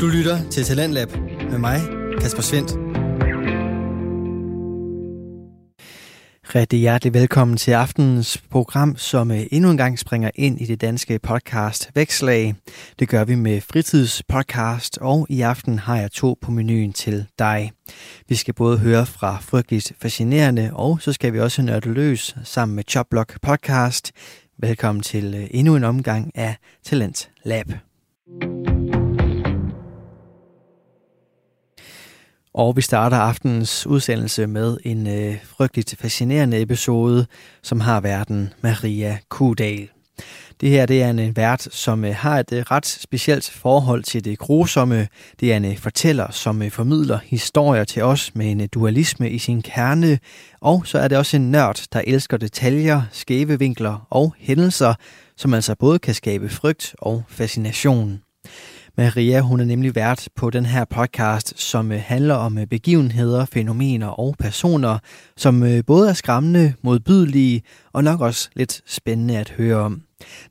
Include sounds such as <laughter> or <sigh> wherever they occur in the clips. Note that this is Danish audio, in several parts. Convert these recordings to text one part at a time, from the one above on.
Du lytter til Talentlab med mig, Kasper Svendt. Rigtig hjertelig velkommen til aftenens program, som øh, endnu en gang springer ind i det danske podcast Vækslag. Det gør vi med fritidspodcast, og i aften har jeg to på menuen til dig. Vi skal både høre fra Frygteligt Fascinerende, og så skal vi også nørde løs sammen med Choplock Podcast. Velkommen til øh, endnu en omgang af Talent Lab. Og vi starter aftenens udsendelse med en øh, frygteligt fascinerende episode, som har verden Maria Kudal. Det her det er en øh, vært, som øh, har et øh, ret specielt forhold til det grusomme. Det er en øh, fortæller, som øh, formidler historier til os med en øh, dualisme i sin kerne. Og så er det også en nørd, der elsker detaljer, skæve vinkler og hændelser, som altså både kan skabe frygt og fascination. Maria, hun er nemlig vært på den her podcast, som øh, handler om øh, begivenheder, fænomener og personer, som øh, både er skræmmende, modbydelige og nok også lidt spændende at høre om.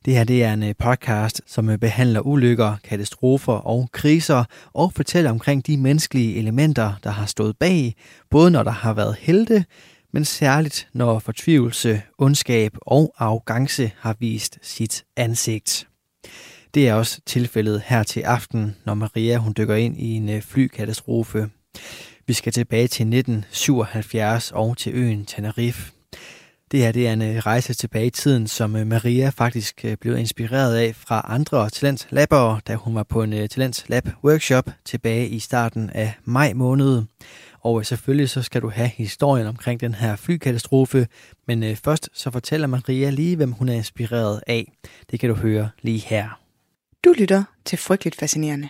Det her det er en podcast, som behandler ulykker, katastrofer og kriser og fortæller omkring de menneskelige elementer, der har stået bag, både når der har været helte, men særligt når fortvivlelse, ondskab og arrogance har vist sit ansigt. Det er også tilfældet her til aften, når Maria hun dykker ind i en øh, flykatastrofe. Vi skal tilbage til 1977 og til øen Tenerife. Det her det er en øh, rejse tilbage i tiden, som øh, Maria faktisk blev inspireret af fra andre talentlabere, da hun var på en talentlab workshop tilbage i starten af maj måned. Og selvfølgelig så skal du have historien omkring den her flykatastrofe, men først så fortæller Maria lige, hvem hun er inspireret af. Det kan du høre lige her. Du lytter til Frygteligt Fascinerende.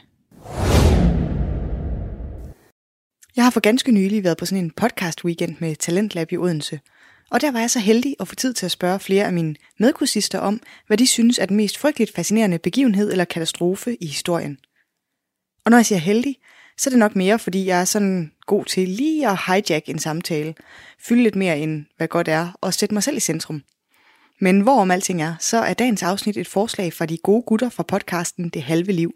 Jeg har for ganske nylig været på sådan en podcast weekend med Talentlab i Odense, og der var jeg så heldig at få tid til at spørge flere af mine medkursister om, hvad de synes er den mest frygteligt fascinerende begivenhed eller katastrofe i historien. Og når jeg siger heldig, så er det nok mere, fordi jeg er sådan god til lige at hijack en samtale, fylde lidt mere end hvad godt er, og sætte mig selv i centrum – men hvorom alting er, så er dagens afsnit et forslag fra de gode gutter fra podcasten Det Halve Liv.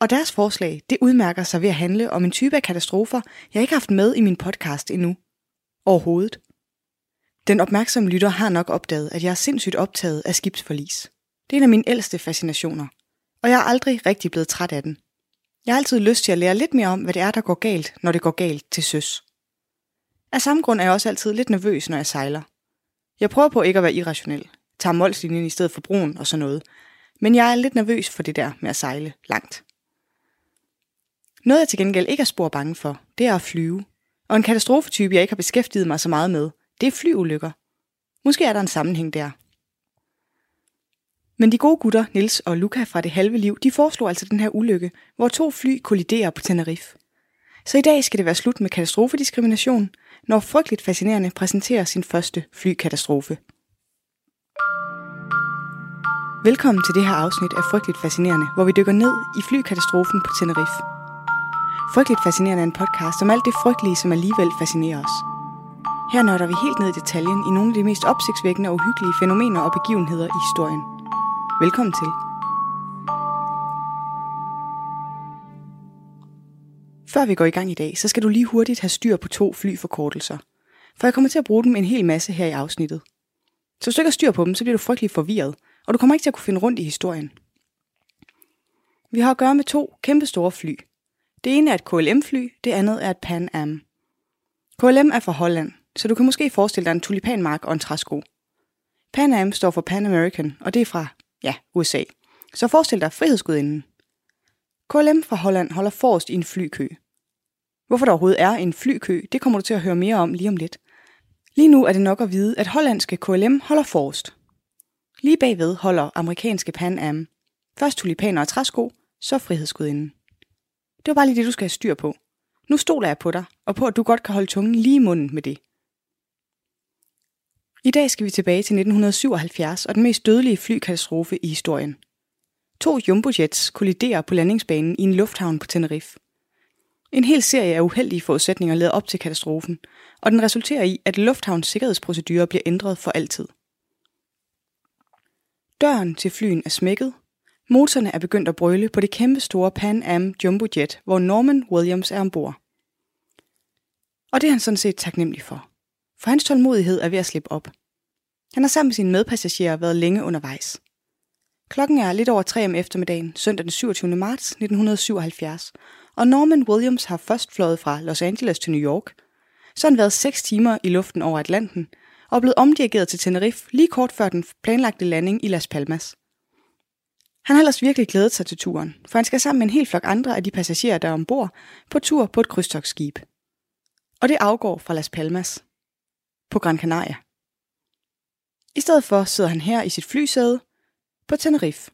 Og deres forslag, det udmærker sig ved at handle om en type af katastrofer, jeg ikke har haft med i min podcast endnu. Overhovedet. Den opmærksomme lytter har nok opdaget, at jeg er sindssygt optaget af skibsforlis. Det er en af mine ældste fascinationer, og jeg er aldrig rigtig blevet træt af den. Jeg har altid lyst til at lære lidt mere om, hvad det er, der går galt, når det går galt til søs. Af samme grund er jeg også altid lidt nervøs, når jeg sejler. Jeg prøver på ikke at være irrationel. Tager målslinjen i stedet for broen og sådan noget. Men jeg er lidt nervøs for det der med at sejle langt. Noget jeg til gengæld ikke er spor bange for, det er at flyve. Og en katastrofetype, jeg ikke har beskæftiget mig så meget med, det er flyulykker. Måske er der en sammenhæng der. Men de gode gutter, Nils og Luca fra det halve liv, de foreslog altså den her ulykke, hvor to fly kolliderer på Tenerife. Så i dag skal det være slut med katastrofediskrimination, når frygteligt fascinerende præsenterer sin første flykatastrofe. Velkommen til det her afsnit af Frygteligt Fascinerende, hvor vi dykker ned i flykatastrofen på Tenerife. Frygteligt Fascinerende er en podcast om alt det frygtelige, som alligevel fascinerer os. Her nørder vi helt ned i detaljen i nogle af de mest opsigtsvækkende og uhyggelige fænomener og begivenheder i historien. Velkommen til. Før vi går i gang i dag, så skal du lige hurtigt have styr på to flyforkortelser. For jeg kommer til at bruge dem en hel masse her i afsnittet. Så hvis du ikke har styr på dem, så bliver du frygtelig forvirret, og du kommer ikke til at kunne finde rundt i historien. Vi har at gøre med to kæmpe store fly. Det ene er et KLM-fly, det andet er et Pan Am. KLM er fra Holland, så du kan måske forestille dig en tulipanmark og en træsko. Pan Am står for Pan American, og det er fra, ja, USA. Så forestil dig frihedsgudinden. KLM fra Holland holder forrest i en flykø. Hvorfor der overhovedet er en flykø, det kommer du til at høre mere om lige om lidt. Lige nu er det nok at vide, at hollandske KLM holder forrest. Lige bagved holder amerikanske Pan Am. Først tulipaner og træsko, så frihedsgudinden. Det var bare lige det, du skal have styr på. Nu stoler jeg på dig, og på at du godt kan holde tungen lige i munden med det. I dag skal vi tilbage til 1977 og den mest dødelige flykatastrofe i historien. To jumbojets kolliderer på landingsbanen i en lufthavn på Tenerife. En hel serie af uheldige forudsætninger leder op til katastrofen, og den resulterer i, at lufthavns sikkerhedsprocedurer bliver ændret for altid. Døren til flyen er smækket, Motorerne er begyndt at brøle på det kæmpe store Pan Am Jumbo Jet, hvor Norman Williams er ombord. Og det er han sådan set taknemmelig for. For hans tålmodighed er ved at slippe op. Han har sammen med sine medpassagerer været længe undervejs. Klokken er lidt over 3 om eftermiddagen, søndag den 27. marts 1977, og Norman Williams har først fløjet fra Los Angeles til New York. Så har han været 6 timer i luften over Atlanten, og er blevet omdirigeret til Tenerife lige kort før den planlagte landing i Las Palmas. Han har ellers virkelig glædet sig til turen, for han skal sammen med en hel flok andre af de passagerer, der er ombord, på tur på et krydstogsskib. Og det afgår fra Las Palmas, på Gran Canaria. I stedet for sidder han her i sit flysæde på Tenerife.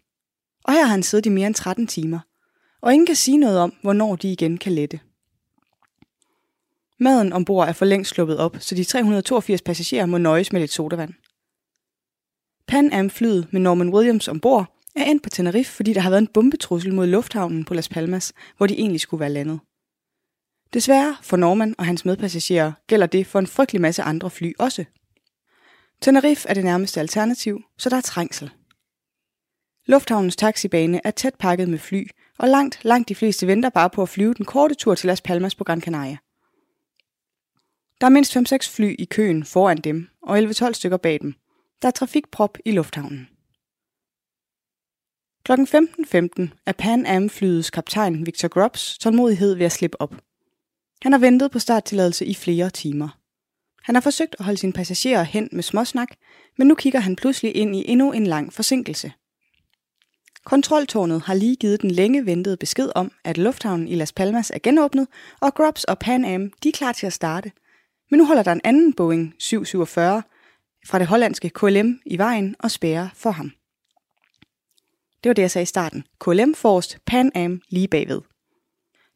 Og her har han siddet i mere end 13 timer, og ingen kan sige noget om, hvornår de igen kan lette. Maden ombord er for længst sluppet op, så de 382 passagerer må nøjes med lidt sodavand. Pan Am-flyet med Norman Williams ombord er endt på Tenerife, fordi der har været en bombetrussel mod lufthavnen på Las Palmas, hvor de egentlig skulle være landet. Desværre for Norman og hans medpassagerer gælder det for en frygtelig masse andre fly også. Tenerife er det nærmeste alternativ, så der er trængsel. Lufthavnens taxibane er tæt pakket med fly, og langt, langt de fleste venter bare på at flyve den korte tur til Las Palmas på Gran Canaria. Der er mindst 5-6 fly i køen foran dem, og 11-12 stykker bag dem. Der er trafikprop i lufthavnen. Kl. 15.15 er Pan Am-flyets kaptajn Victor Grubbs tålmodighed ved at slippe op. Han har ventet på starttilladelse i flere timer. Han har forsøgt at holde sine passagerer hen med småsnak, men nu kigger han pludselig ind i endnu en lang forsinkelse. Kontroltårnet har lige givet den længe ventede besked om, at lufthavnen i Las Palmas er genåbnet, og Grubbs og Pan Am de er klar til at starte. Men nu holder der en anden Boeing 747 fra det hollandske KLM i vejen og spærrer for ham. Det var det, jeg sagde i starten. KLM forrest, Pan Am lige bagved.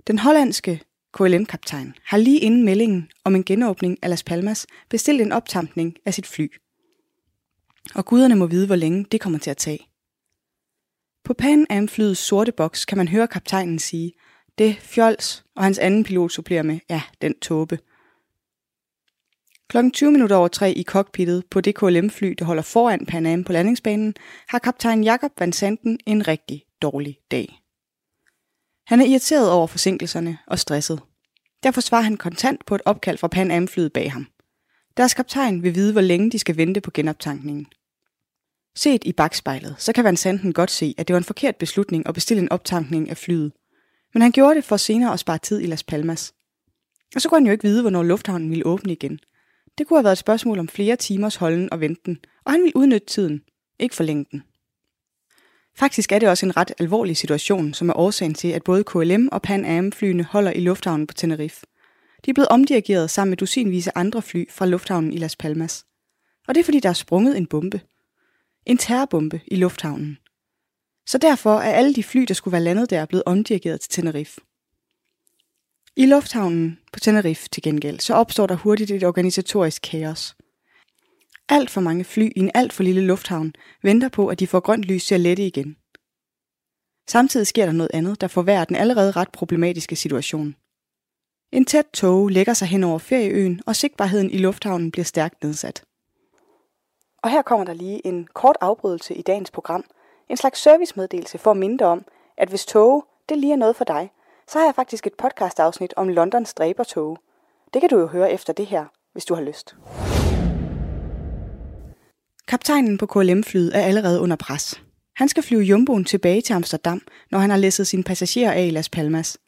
Den hollandske KLM-kaptajn har lige inden meldingen om en genåbning af Las Palmas bestilt en optampning af sit fly. Og guderne må vide, hvor længe det kommer til at tage. På Pan Am-flyets sorte boks kan man høre kaptajnen sige, det fjols, og hans anden pilot supplerer med, ja, den tåbe. Klokken 20 minutter over tre i cockpittet på det KLM-fly, der holder foran Pan Am på landingsbanen, har kaptajn Jakob Van Santen en rigtig dårlig dag. Han er irriteret over forsinkelserne og stresset. Derfor svarer han kontant på et opkald fra Pan Am-flyet bag ham. Deres kaptajn vil vide, hvor længe de skal vente på genoptankningen. Set i bagspejlet, så kan Van Sanden godt se, at det var en forkert beslutning at bestille en optankning af flyet. Men han gjorde det for senere at spare tid i Las Palmas. Og så kunne han jo ikke vide, hvornår lufthavnen ville åbne igen. Det kunne have været et spørgsmål om flere timers holden og venten, og han ville udnytte tiden, ikke forlænge den. Faktisk er det også en ret alvorlig situation, som er årsagen til, at både KLM og Pan Am-flyene holder i lufthavnen på Tenerife. De er blevet omdirigeret sammen med dusinvis af andre fly fra lufthavnen i Las Palmas. Og det er fordi, der er sprunget en bombe. En terrorbombe i lufthavnen. Så derfor er alle de fly, der skulle være landet der, blevet omdirigeret til Tenerife. I lufthavnen på Tenerife til gengæld, så opstår der hurtigt et organisatorisk kaos. Alt for mange fly i en alt for lille lufthavn venter på, at de får grønt lys til at lette igen. Samtidig sker der noget andet, der forværrer den allerede ret problematiske situation. En tæt tog lægger sig hen over ferieøen, og sigtbarheden i lufthavnen bliver stærkt nedsat. Og her kommer der lige en kort afbrydelse i dagens program. En slags servicemeddelelse for at minde om, at hvis tog det lige er noget for dig, så har jeg faktisk et podcast-afsnit om Londons dræbertog. Det kan du jo høre efter det her, hvis du har lyst. Kaptajnen på KLM-flyet er allerede under pres. Han skal flyve jumboen tilbage til Amsterdam, når han har læsset sine passagerer af i Las Palmas.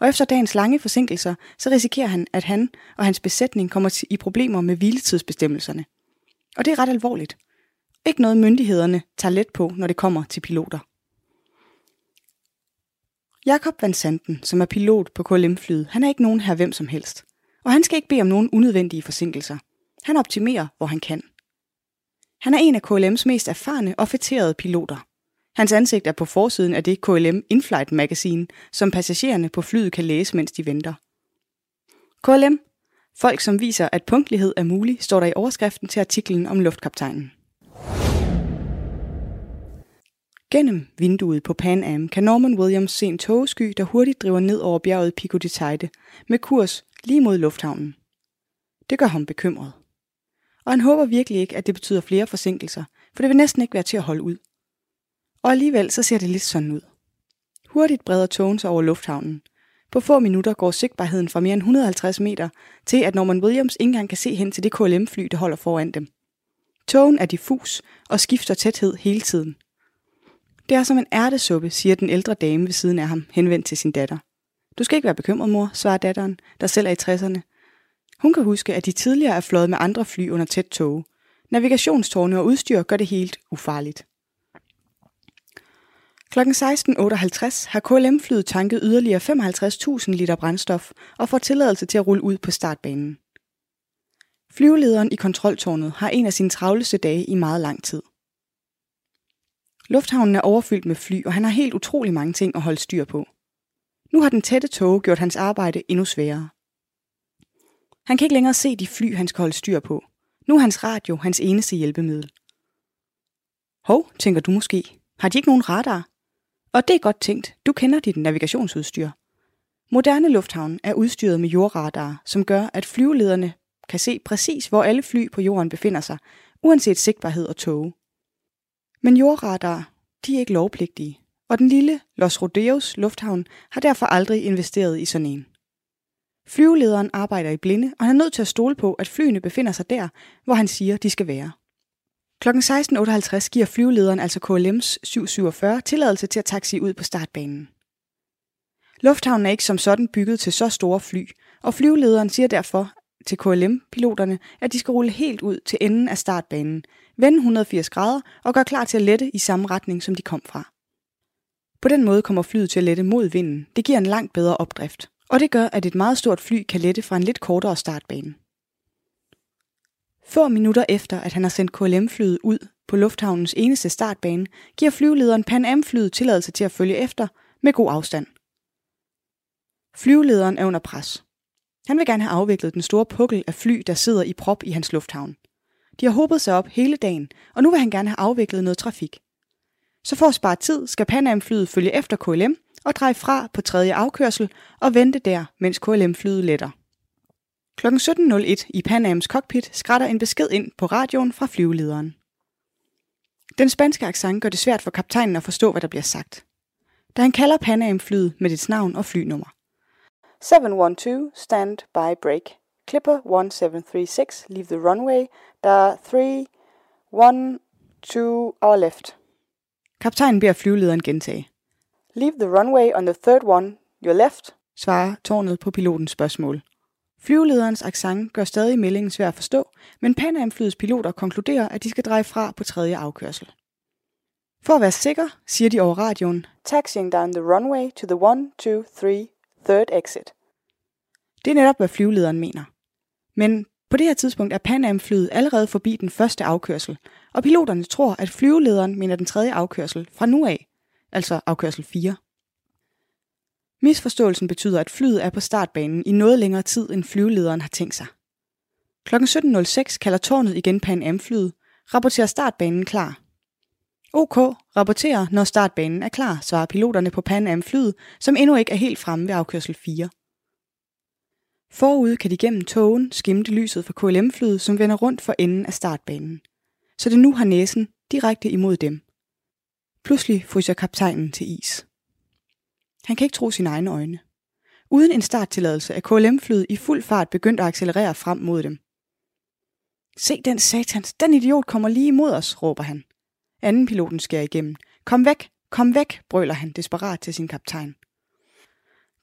Og efter dagens lange forsinkelser, så risikerer han, at han og hans besætning kommer i problemer med hviletidsbestemmelserne. Og det er ret alvorligt. Ikke noget myndighederne tager let på, når det kommer til piloter. Jakob Van Santen, som er pilot på KLM-flyet, han er ikke nogen her hvem som helst. Og han skal ikke bede om nogen unødvendige forsinkelser. Han optimerer, hvor han kan. Han er en af KLM's mest erfarne og fætterede piloter. Hans ansigt er på forsiden af det KLM Inflight Magazine, som passagererne på flyet kan læse, mens de venter. KLM. Folk, som viser, at punktlighed er mulig, står der i overskriften til artiklen om luftkaptajnen. Gennem vinduet på Pan Am kan Norman Williams se en togesky, der hurtigt driver ned over bjerget Pico de Teide, med kurs lige mod lufthavnen. Det gør ham bekymret. Og han håber virkelig ikke, at det betyder flere forsinkelser, for det vil næsten ikke være til at holde ud. Og alligevel så ser det lidt sådan ud. Hurtigt breder togen sig over lufthavnen. På få minutter går sigtbarheden fra mere end 150 meter til, at Norman Williams ikke engang kan se hen til det KLM-fly, der holder foran dem. Togen er diffus og skifter tæthed hele tiden. Det er som en ærtesuppe, siger den ældre dame ved siden af ham, henvendt til sin datter. Du skal ikke være bekymret, mor, svarer datteren, der selv er i 60'erne. Hun kan huske, at de tidligere er fløjet med andre fly under tæt tog. Navigationstårne og udstyr gør det helt ufarligt. Kl. 16.58 har KLM-flyet tanket yderligere 55.000 liter brændstof og får tilladelse til at rulle ud på startbanen. Flyvelederen i kontroltårnet har en af sine travleste dage i meget lang tid. Lufthavnen er overfyldt med fly, og han har helt utrolig mange ting at holde styr på. Nu har den tætte tog gjort hans arbejde endnu sværere. Han kan ikke længere se de fly, han skal holde styr på. Nu er hans radio hans eneste hjælpemiddel. Hov, tænker du måske. Har de ikke nogen radar? Og det er godt tænkt. Du kender dit navigationsudstyr. Moderne lufthavn er udstyret med jordradar, som gør, at flyvelederne kan se præcis, hvor alle fly på jorden befinder sig, uanset sigtbarhed og tog. Men jordradar, de er ikke lovpligtige, og den lille Los Rodeos lufthavn har derfor aldrig investeret i sådan en. Flyvelederen arbejder i blinde, og han er nødt til at stole på, at flyene befinder sig der, hvor han siger, de skal være. Kl. 16.58 giver flyvelederen, altså KLM's 747, tilladelse til at taxi ud på startbanen. Lufthavnen er ikke som sådan bygget til så store fly, og flyvelederen siger derfor til KLM-piloterne, at de skal rulle helt ud til enden af startbanen, vende 180 grader og gøre klar til at lette i samme retning, som de kom fra. På den måde kommer flyet til at lette mod vinden. Det giver en langt bedre opdrift. Og det gør, at et meget stort fly kan lette fra en lidt kortere startbane. Få minutter efter, at han har sendt KLM-flyet ud på lufthavnens eneste startbane, giver flyvelederen Pan Am-flyet tilladelse til at følge efter med god afstand. Flyvelederen er under pres. Han vil gerne have afviklet den store pukkel af fly, der sidder i prop i hans lufthavn. De har håbet sig op hele dagen, og nu vil han gerne have afviklet noget trafik. Så for at spare tid, skal Pan Am-flyet følge efter KLM og dreje fra på tredje afkørsel og vente der, mens KLM-flyet letter. Kl. 17.01 i Pan Ams cockpit skrætter en besked ind på radioen fra flyvelederen. Den spanske accent gør det svært for kaptajnen at forstå, hvad der bliver sagt. Da han kalder Pan Am-flyet med dets navn og flynummer. 712, stand by break. Clipper 1736, leave the runway. Der 3, 1, 2, our left. Kaptajnen beder flyvelederen gentage. Leave the runway on the third one, your left, svarer tårnet på pilotens spørgsmål. Flyvelederens accent gør stadig meldingen svær at forstå, men Pan Am-flyets piloter konkluderer, at de skal dreje fra på tredje afkørsel. For at være sikker, siger de over radioen, Taxiing down the runway to the 1, 2, 3, third exit. Det er netop, hvad flyvelederen mener. Men på det her tidspunkt er Pan Am-flyet allerede forbi den første afkørsel, og piloterne tror, at flyvelederen mener den tredje afkørsel fra nu af, altså afkørsel 4. Misforståelsen betyder, at flyet er på startbanen i noget længere tid, end flyvelederen har tænkt sig. Kl. 17.06 kalder tårnet igen Pan Am-flyet, rapporterer startbanen klar. OK, rapporterer, når startbanen er klar, svarer piloterne på Pan Am-flyet, som endnu ikke er helt fremme ved afkørsel 4. Forude kan de gennem togen skimte lyset fra KLM-flyet, som vender rundt for enden af startbanen. Så det nu har næsen direkte imod dem. Pludselig fryser kaptajnen til is. Han kan ikke tro sine egne øjne. Uden en starttilladelse er KLM-flyet i fuld fart begyndt at accelerere frem mod dem. Se den satans, den idiot kommer lige imod os, råber han. Anden piloten skærer igennem. Kom væk, kom væk, brøler han desperat til sin kaptajn.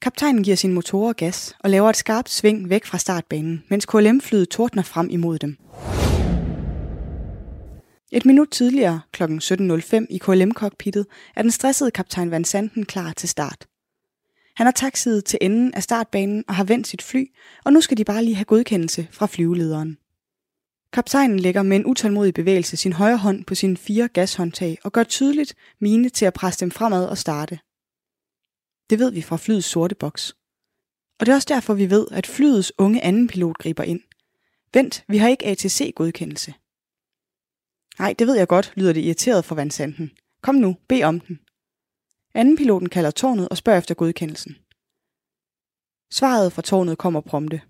Kaptajnen giver sin motorer gas og laver et skarpt sving væk fra startbanen, mens KLM-flyet tordner frem imod dem. Et minut tidligere, kl. 17.05 i KLM-cockpittet, er den stressede kaptajn Van Santen klar til start. Han har taxiet til enden af startbanen og har vendt sit fly, og nu skal de bare lige have godkendelse fra flyvelederen. Kaptajnen lægger med en utålmodig bevægelse sin højre hånd på sine fire gashåndtag og gør tydeligt mine til at presse dem fremad og starte. Det ved vi fra flyets sorte boks. Og det er også derfor, vi ved, at flyets unge anden pilot griber ind. Vent, vi har ikke ATC-godkendelse. Nej, det ved jeg godt, lyder det irriteret for vandsanten. Kom nu, bed om den. Anden piloten kalder tårnet og spørger efter godkendelsen. Svaret fra tårnet kommer prompte.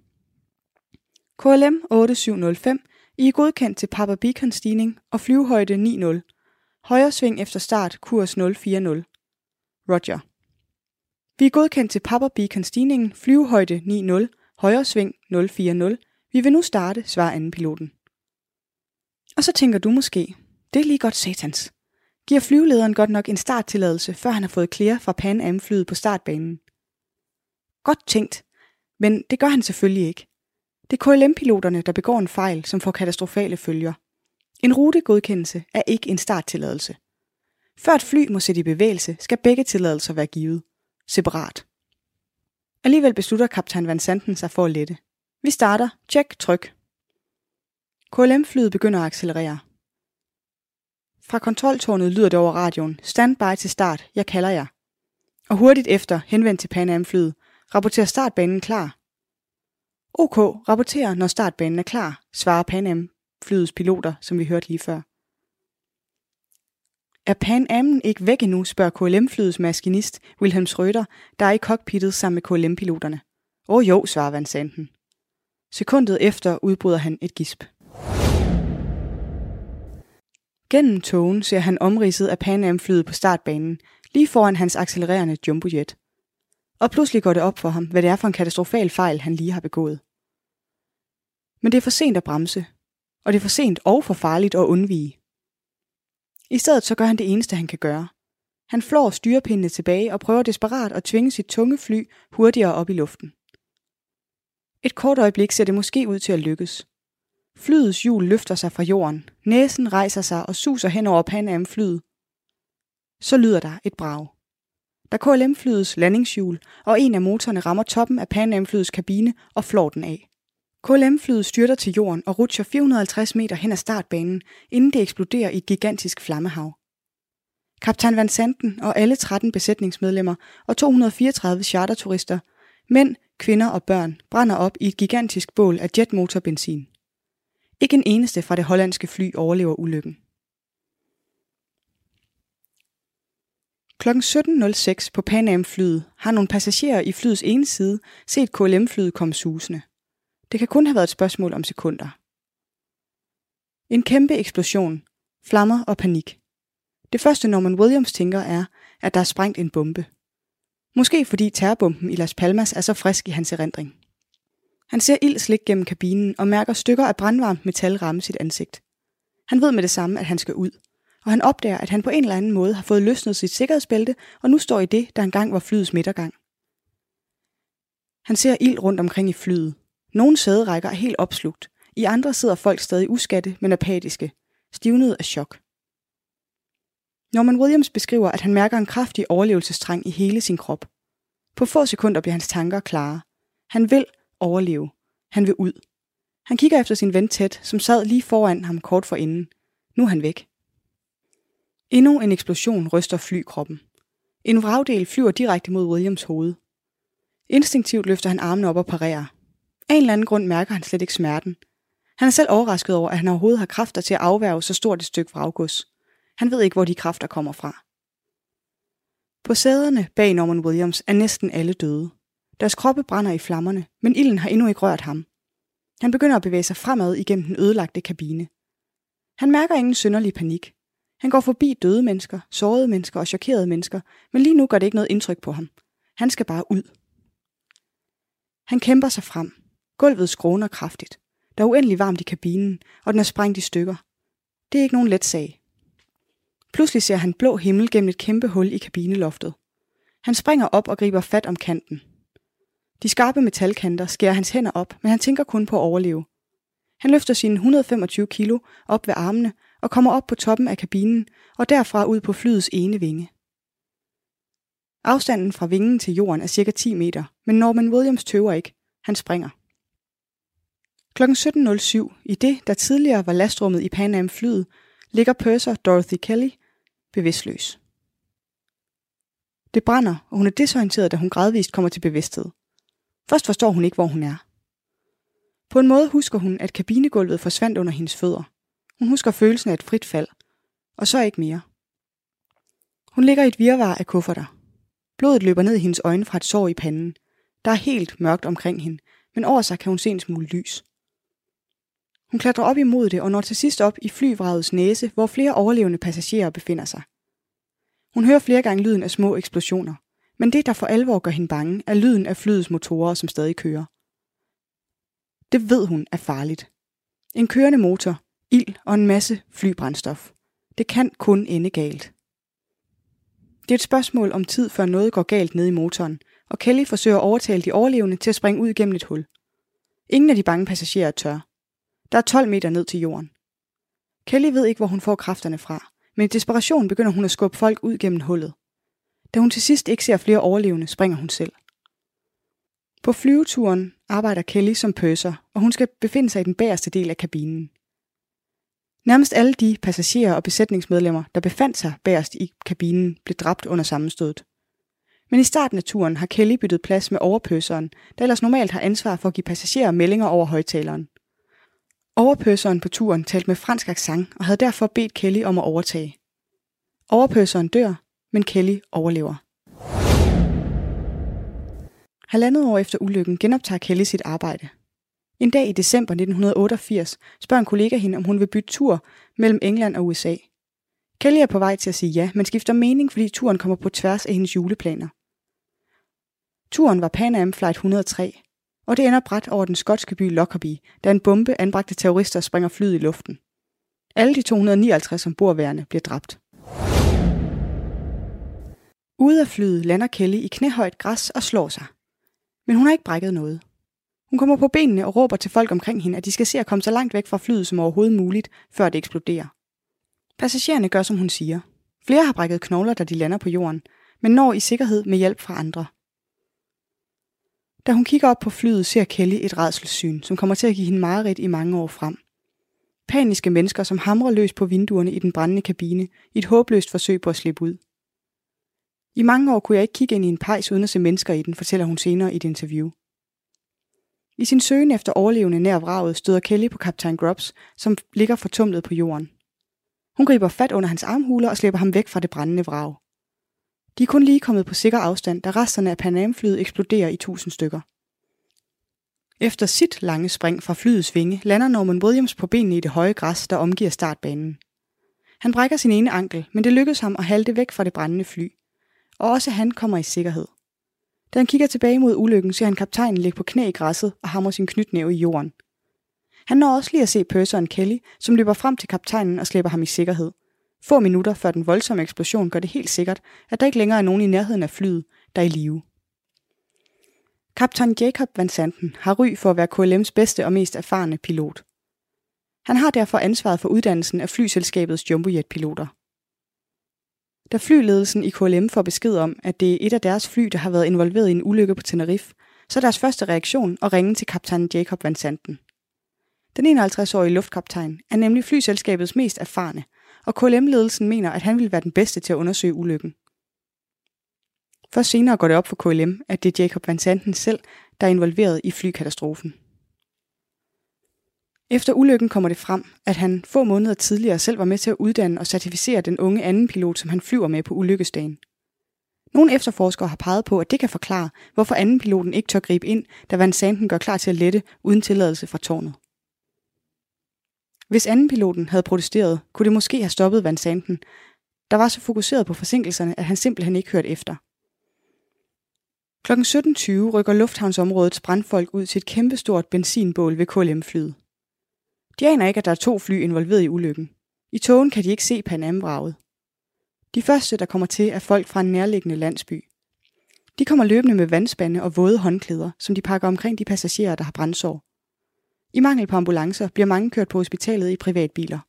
KLM 8705, I er godkendt til Papa Beacon stigning og flyvehøjde 9.0. Højre sving efter start, kurs 040. Roger. Vi er godkendt til Papa Beacon stigningen, flyvehøjde 90, højre sving 040. Vi vil nu starte, svarer anden piloten. Og så tænker du måske, det er lige godt satans. Giver flyvelederen godt nok en starttilladelse, før han har fået clear fra Pan Am flyet på startbanen? Godt tænkt, men det gør han selvfølgelig ikke. Det er KLM-piloterne, der begår en fejl, som får katastrofale følger. En rutegodkendelse er ikke en starttilladelse. Før et fly må sætte i bevægelse, skal begge tilladelser være givet. Separat. Alligevel beslutter kaptajn Van Santen sig for at lette. Vi starter. Tjek, tryk. KLM-flyet begynder at accelerere. Fra kontroltårnet lyder det over radioen. Stand by til start. Jeg kalder jer. Og hurtigt efter, henvendt til Pan Am-flyet. Rapporter startbanen klar. OK, rapporterer, når startbanen er klar, svarer Pan Am flyets piloter, som vi hørte lige før. Er Pan Am'en ikke væk endnu, spørger KLM-flyets maskinist Wilhelm Schröder, der er i cockpittet sammen med KLM-piloterne. Åh oh, jo, svarer Van Sanden. Sekundet efter udbryder han et gisp. Gennem togen ser han omridset af Pan Am-flyet på startbanen, lige foran hans accelererende jumbojet. Og pludselig går det op for ham, hvad det er for en katastrofal fejl, han lige har begået. Men det er for sent at bremse, og det er for sent og for farligt at undvige. I stedet så gør han det eneste, han kan gøre. Han flår styrepindene tilbage og prøver desperat at tvinge sit tunge fly hurtigere op i luften. Et kort øjeblik ser det måske ud til at lykkes. Flyets hjul løfter sig fra jorden, næsen rejser sig og suser hen over Pan Am flyet. Så lyder der et brag. Da KLM-flyets landingshjul og en af motorerne rammer toppen af Pan Am-flyets kabine og flår den af. KLM-flyet styrter til jorden og rutscher 450 meter hen ad startbanen, inden det eksploderer i et gigantisk flammehav. Kaptajn Van Santen og alle 13 besætningsmedlemmer og 234 charterturister, mænd, kvinder og børn, brænder op i et gigantisk bål af jetmotorbenzin. Ikke en eneste fra det hollandske fly overlever ulykken. Kl. 17.06 på Pan Am-flyet har nogle passagerer i flyets ene side set KLM-flyet komme susende. Det kan kun have været et spørgsmål om sekunder. En kæmpe eksplosion, flammer og panik. Det første Norman Williams tænker er, at der er sprængt en bombe. Måske fordi terrorbomben i Las Palmas er så frisk i hans erindring. Han ser ild slik gennem kabinen og mærker stykker af brandvarmt metal ramme sit ansigt. Han ved med det samme, at han skal ud, og han opdager, at han på en eller anden måde har fået løsnet sit sikkerhedsbælte og nu står i det, der engang var flyets midtergang. Han ser ild rundt omkring i flyet, nogle sæderækker er helt opslugt. I andre sidder folk stadig uskatte, men apatiske, stivnet af chok. Norman Williams beskriver, at han mærker en kraftig overlevelsestrang i hele sin krop. På få sekunder bliver hans tanker klare. Han vil overleve. Han vil ud. Han kigger efter sin ven tæt, som sad lige foran ham kort for inden. Nu er han væk. Endnu en eksplosion ryster flykroppen. En vragdel flyver direkte mod Williams hoved. Instinktivt løfter han armene op og parerer. Af en eller anden grund mærker han slet ikke smerten. Han er selv overrasket over, at han overhovedet har kræfter til at afværge så stort et stykke vraggods. Han ved ikke, hvor de kræfter kommer fra. På sæderne bag Norman Williams er næsten alle døde. Deres kroppe brænder i flammerne, men ilden har endnu ikke rørt ham. Han begynder at bevæge sig fremad igennem den ødelagte kabine. Han mærker ingen synderlig panik. Han går forbi døde mennesker, sårede mennesker og chokerede mennesker, men lige nu gør det ikke noget indtryk på ham. Han skal bare ud. Han kæmper sig frem. Gulvet skråner kraftigt. Der er uendelig varmt i kabinen, og den er sprængt i stykker. Det er ikke nogen let sag. Pludselig ser han blå himmel gennem et kæmpe hul i kabineloftet. Han springer op og griber fat om kanten. De skarpe metalkanter skærer hans hænder op, men han tænker kun på at overleve. Han løfter sine 125 kilo op ved armene og kommer op på toppen af kabinen og derfra ud på flyets ene vinge. Afstanden fra vingen til jorden er cirka 10 meter, men Norman Williams tøver ikke. Han springer. Kl. 17.07, i det, der tidligere var lastrummet i Pan Am flyet, ligger purser Dorothy Kelly bevidstløs. Det brænder, og hun er desorienteret, da hun gradvist kommer til bevidsthed. Først forstår hun ikke, hvor hun er. På en måde husker hun, at kabinegulvet forsvandt under hendes fødder. Hun husker følelsen af et frit fald, og så ikke mere. Hun ligger i et virvar af kufferter. Blodet løber ned i hendes øjne fra et sår i panden. Der er helt mørkt omkring hende, men over sig kan hun se en smule lys. Hun klatrer op imod det og når til sidst op i flyvragets næse, hvor flere overlevende passagerer befinder sig. Hun hører flere gange lyden af små eksplosioner, men det, der for alvor gør hende bange, er lyden af flyets motorer, som stadig kører. Det ved hun er farligt. En kørende motor, ild og en masse flybrændstof. Det kan kun ende galt. Det er et spørgsmål om tid, før noget går galt ned i motoren, og Kelly forsøger at overtale de overlevende til at springe ud gennem et hul. Ingen af de bange passagerer er tør. Der er 12 meter ned til jorden. Kelly ved ikke, hvor hun får kræfterne fra, men i desperation begynder hun at skubbe folk ud gennem hullet. Da hun til sidst ikke ser flere overlevende, springer hun selv. På flyveturen arbejder Kelly som pøser, og hun skal befinde sig i den bagerste del af kabinen. Nærmest alle de passagerer og besætningsmedlemmer, der befandt sig bagerst i kabinen, blev dræbt under sammenstødet. Men i starten af turen har Kelly byttet plads med overpøseren, der ellers normalt har ansvar for at give passagerer meldinger over højtaleren. Overpøseren på turen talte med fransk accent og havde derfor bedt Kelly om at overtage. Overpøseren dør, men Kelly overlever. Halvandet år efter ulykken genoptager Kelly sit arbejde. En dag i december 1988 spørger en kollega hende, om hun vil bytte tur mellem England og USA. Kelly er på vej til at sige ja, men skifter mening, fordi turen kommer på tværs af hendes juleplaner. Turen var Pan Am Flight 103, og det ender bræt over den skotske by Lockerbie, da en bombe anbragte terrorister springer flyet i luften. Alle de 259 ombordværende bliver dræbt. Ude af flyet lander Kelly i knæhøjt græs og slår sig. Men hun har ikke brækket noget. Hun kommer på benene og råber til folk omkring hende, at de skal se at komme så langt væk fra flyet som overhovedet muligt, før det eksploderer. Passagererne gør, som hun siger. Flere har brækket knogler, da de lander på jorden, men når i sikkerhed med hjælp fra andre. Da hun kigger op på flyet, ser Kelly et redselssyn, som kommer til at give hende mareridt i mange år frem. Paniske mennesker, som hamrer løs på vinduerne i den brændende kabine, i et håbløst forsøg på at slippe ud. I mange år kunne jeg ikke kigge ind i en pejs uden at se mennesker i den, fortæller hun senere i et interview. I sin søgen efter overlevende nær vraget støder Kelly på kaptajn Grubbs, som ligger fortumlet på jorden. Hun griber fat under hans armhuler og slæber ham væk fra det brændende vrag. De er kun lige kommet på sikker afstand, da resterne af Pan Am-flyet eksploderer i tusind stykker. Efter sit lange spring fra flyets vinge lander Norman Williams på benene i det høje græs, der omgiver startbanen. Han brækker sin ene ankel, men det lykkes ham at halte væk fra det brændende fly. Og også han kommer i sikkerhed. Da han kigger tilbage mod ulykken, ser han kaptajnen ligge på knæ i græsset og hammer sin knytnæve i jorden. Han når også lige at se pøseren Kelly, som løber frem til kaptajnen og slæber ham i sikkerhed. Få minutter før den voldsomme eksplosion gør det helt sikkert, at der ikke længere er nogen i nærheden af flyet, der er i live. Kaptajn Jacob Van Santen har ry for at være KLM's bedste og mest erfarne pilot. Han har derfor ansvaret for uddannelsen af flyselskabets jumbojet-piloter. Da flyledelsen i KLM får besked om, at det er et af deres fly, der har været involveret i en ulykke på Tenerife, så er deres første reaktion at ringe til kaptajn Jacob Van Santen. Den 51-årige luftkaptajn er nemlig flyselskabets mest erfarne, og KLM-ledelsen mener, at han vil være den bedste til at undersøge ulykken. Først senere går det op for KLM, at det er Jacob Van Santen selv, der er involveret i flykatastrofen. Efter ulykken kommer det frem, at han få måneder tidligere selv var med til at uddanne og certificere den unge anden pilot, som han flyver med på ulykkesdagen. Nogle efterforskere har peget på, at det kan forklare, hvorfor anden piloten ikke tør gribe ind, da Van Santen gør klar til at lette uden tilladelse fra tårnet. Hvis anden piloten havde protesteret, kunne det måske have stoppet Van Santen, der var så fokuseret på forsinkelserne, at han simpelthen ikke hørte efter. Kl. 17.20 rykker lufthavnsområdets brandfolk ud til et kæmpestort benzinbål ved KLM-flyet. De aner ikke, at der er to fly involveret i ulykken. I togen kan de ikke se Panam-vraget. De første, der kommer til, er folk fra en nærliggende landsby. De kommer løbende med vandspande og våde håndklæder, som de pakker omkring de passagerer, der har brændsår. I mangel på ambulancer bliver mange kørt på hospitalet i privatbiler.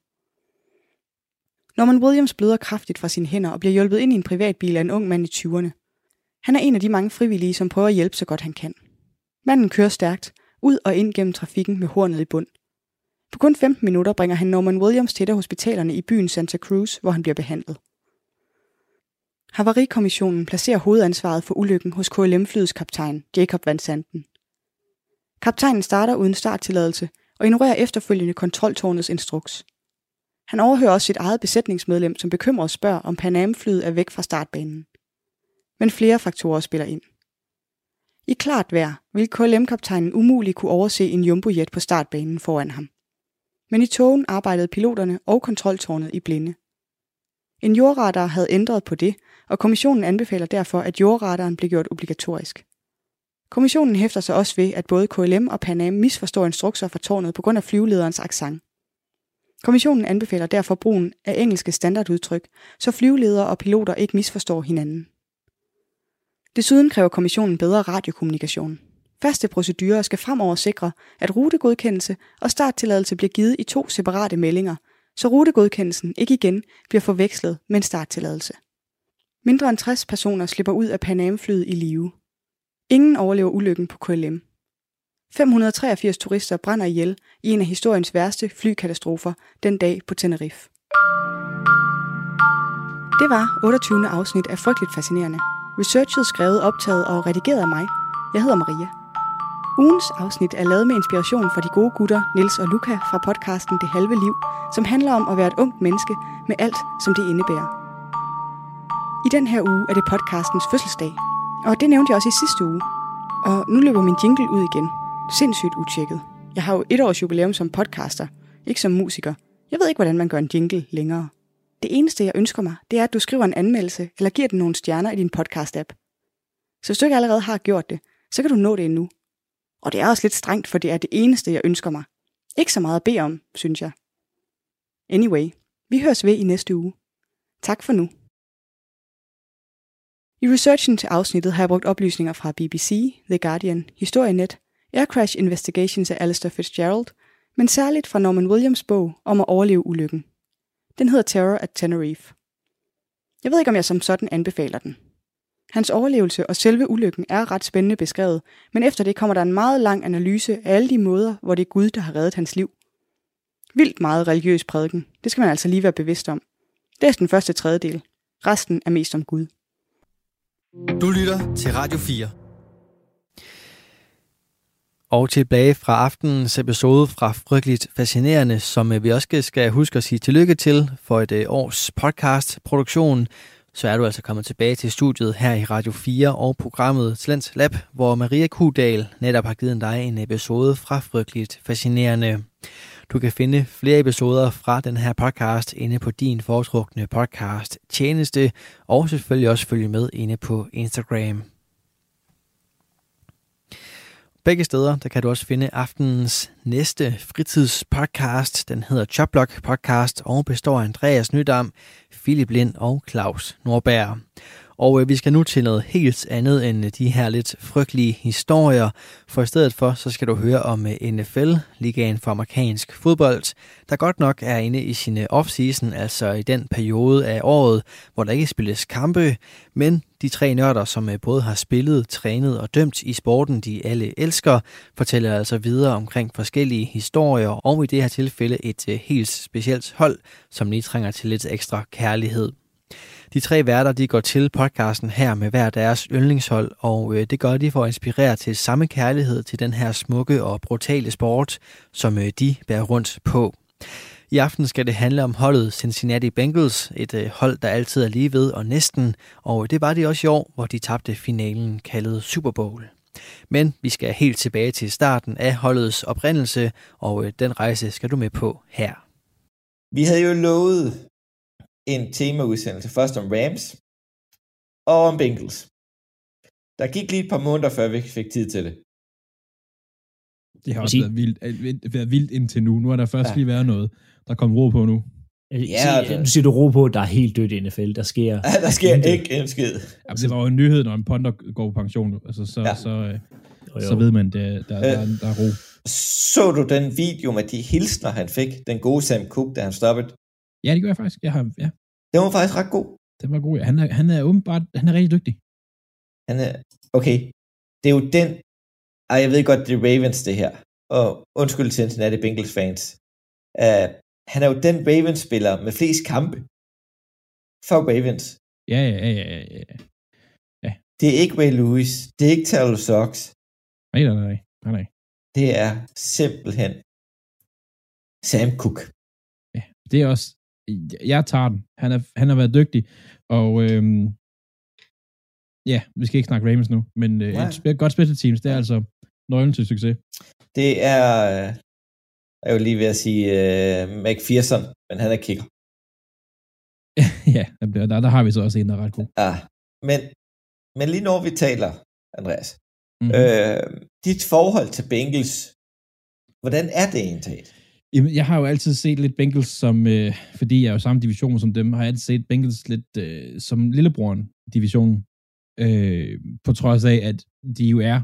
Norman Williams bløder kraftigt fra sine hænder og bliver hjulpet ind i en privatbil af en ung mand i 20'erne. Han er en af de mange frivillige, som prøver at hjælpe så godt han kan. Manden kører stærkt, ud og ind gennem trafikken med hornet i bund. På kun 15 minutter bringer han Norman Williams til hospitalerne i byen Santa Cruz, hvor han bliver behandlet. Havarikommissionen placerer hovedansvaret for ulykken hos KLM-flyets kaptajn, Jacob Van Santen. Kaptajnen starter uden starttilladelse og ignorerer efterfølgende kontroltårnets instruks. Han overhører også sit eget besætningsmedlem, som bekymret spørger, om Pan Am-flyet er væk fra startbanen. Men flere faktorer spiller ind. I klart vejr vil KLM-kaptajnen umuligt kunne overse en jumbojet på startbanen foran ham men i togen arbejdede piloterne og kontroltårnet i blinde. En jordradar havde ændret på det, og kommissionen anbefaler derfor, at jordradaren blev gjort obligatorisk. Kommissionen hæfter sig også ved, at både KLM og Pan Am misforstår instrukser fra tårnet på grund af flyvelederens accent. Kommissionen anbefaler derfor brugen af engelske standardudtryk, så flyveledere og piloter ikke misforstår hinanden. Desuden kræver kommissionen bedre radiokommunikation. Faste procedurer skal fremover sikre, at rutegodkendelse og starttilladelse bliver givet i to separate meldinger, så rutegodkendelsen ikke igen bliver forvekslet med en starttilladelse. Mindre end 60 personer slipper ud af Pan Am-flyet i live. Ingen overlever ulykken på KLM. 583 turister brænder ihjel i en af historiens værste flykatastrofer den dag på Tenerife. Det var 28. afsnit af Frygteligt Fascinerende. Researchet skrevet, optaget og redigeret af mig. Jeg hedder Maria. Ugens afsnit er lavet med inspiration fra de gode gutter Nils og Luca fra podcasten Det Halve Liv, som handler om at være et ungt menneske med alt, som det indebærer. I den her uge er det podcastens fødselsdag, og det nævnte jeg også i sidste uge. Og nu løber min jingle ud igen. Sindssygt utjekket. Jeg har jo et års jubilæum som podcaster, ikke som musiker. Jeg ved ikke, hvordan man gør en jingle længere. Det eneste, jeg ønsker mig, det er, at du skriver en anmeldelse eller giver den nogle stjerner i din podcast-app. Så hvis du ikke allerede har gjort det, så kan du nå det endnu. Og det er også lidt strengt, for det er det eneste, jeg ønsker mig. Ikke så meget at bede om, synes jeg. Anyway, vi høres ved i næste uge. Tak for nu. I researchen til afsnittet har jeg brugt oplysninger fra BBC, The Guardian, Historienet, Air Crash Investigations af Alistair Fitzgerald, men særligt fra Norman Williams bog om at overleve ulykken. Den hedder Terror at Tenerife. Jeg ved ikke, om jeg som sådan anbefaler den. Hans overlevelse og selve ulykken er ret spændende beskrevet, men efter det kommer der en meget lang analyse af alle de måder, hvor det er Gud, der har reddet hans liv. Vildt meget religiøs prædiken. Det skal man altså lige være bevidst om. Det er den første tredjedel. Resten er mest om Gud. Du lytter til Radio 4. Og tilbage fra aftenens episode fra Frygteligt Fascinerende, som vi også skal huske at sige tillykke til for et øh, års podcast-produktion, så er du altså kommet tilbage til studiet her i Radio 4 og programmet Talents Lab, hvor Maria Kudal netop har givet dig en episode fra Frygteligt Fascinerende. Du kan finde flere episoder fra den her podcast inde på din foretrukne podcast tjeneste, og selvfølgelig også følge med inde på Instagram. Begge steder, der kan du også finde aftenens næste fritidspodcast. Den hedder Choplock Podcast og består af Andreas Nydam, Philip Lind og Claus Norberg. Og øh, vi skal nu til noget helt andet end øh, de her lidt frygtelige historier. For i stedet for, så skal du høre om øh, NFL, ligaen for amerikansk fodbold, der godt nok er inde i sin øh, off-season, altså i den periode af året, hvor der ikke spilles kampe, men de tre nørder, som både har spillet, trænet og dømt i sporten, de alle elsker, fortæller altså videre omkring forskellige historier, og i det her tilfælde et helt specielt hold, som lige trænger til lidt ekstra kærlighed. De tre værter de går til podcasten her med hver deres yndlingshold, og øh, det gør de for at inspirere til samme kærlighed til den her smukke og brutale sport, som øh, de bærer rundt på. I aften skal det handle om holdet Cincinnati Bengals, et øh, hold, der altid er lige ved og næsten, og det var de også i år, hvor de tabte finalen kaldet Super Bowl. Men vi skal helt tilbage til starten af holdets oprindelse, og øh, den rejse skal du med på her. Vi havde jo lovet en temaudsendelse først om Rams og om Bengals. Der gik lige et par måneder, før vi fik tid til det. Det har også været vildt, øh, været vildt indtil nu. Nu er der først ja. lige været noget. Der kom ro på nu. Ja, sig, nu siger du ro på, der er helt dødt i NFL. Der sker, <laughs> ja, der sker ikke en skid. Jamen, det var jo en nyhed, når en ponder går på pension. Altså, så, ja. så, øh, jo, jo. så ved man, at der, der, der, øh, der er ro. Så du den video med de hilsner, han fik? Den gode Sam Cook, da han stoppede? Ja, det gør jeg faktisk. Jeg har, ja. Den var faktisk ret god. Den var god, ja. Han er, han er åbenbart, han er rigtig dygtig. Han er, okay, det er jo den, ej, jeg ved godt, det er Ravens det her, og undskyld til Cincinnati Bengals fans. Uh, han er jo den Ravens-spiller med flest kampe for Ravens. Ja, ja, ja, ja, ja. ja. Det er ikke Ray Lewis, det er ikke Terrell Sox. Nej, nej, nej, nej, nej. Det er simpelthen Sam Cook. Ja, det er også, jeg tager den. Han, er, han har været dygtig, og øhm, ja, vi skal ikke snakke Ravens nu, men øh, et godt special teams, det er altså nøglen til succes. Det er, Jeg er jo lige ved at sige uh, McPherson, men han er kicker. <laughs> ja, der, der har vi så også en, der er ret god. Ja, men, men lige når vi taler, Andreas, Mm. øh, dit forhold til Bengals, hvordan er det egentlig? Jamen, jeg har jo altid set lidt Bengals som, øh, fordi jeg er jo samme division som dem, har jeg altid set Bengals lidt øh, som lillebroren i divisionen. Øh, på trods af, at de jo er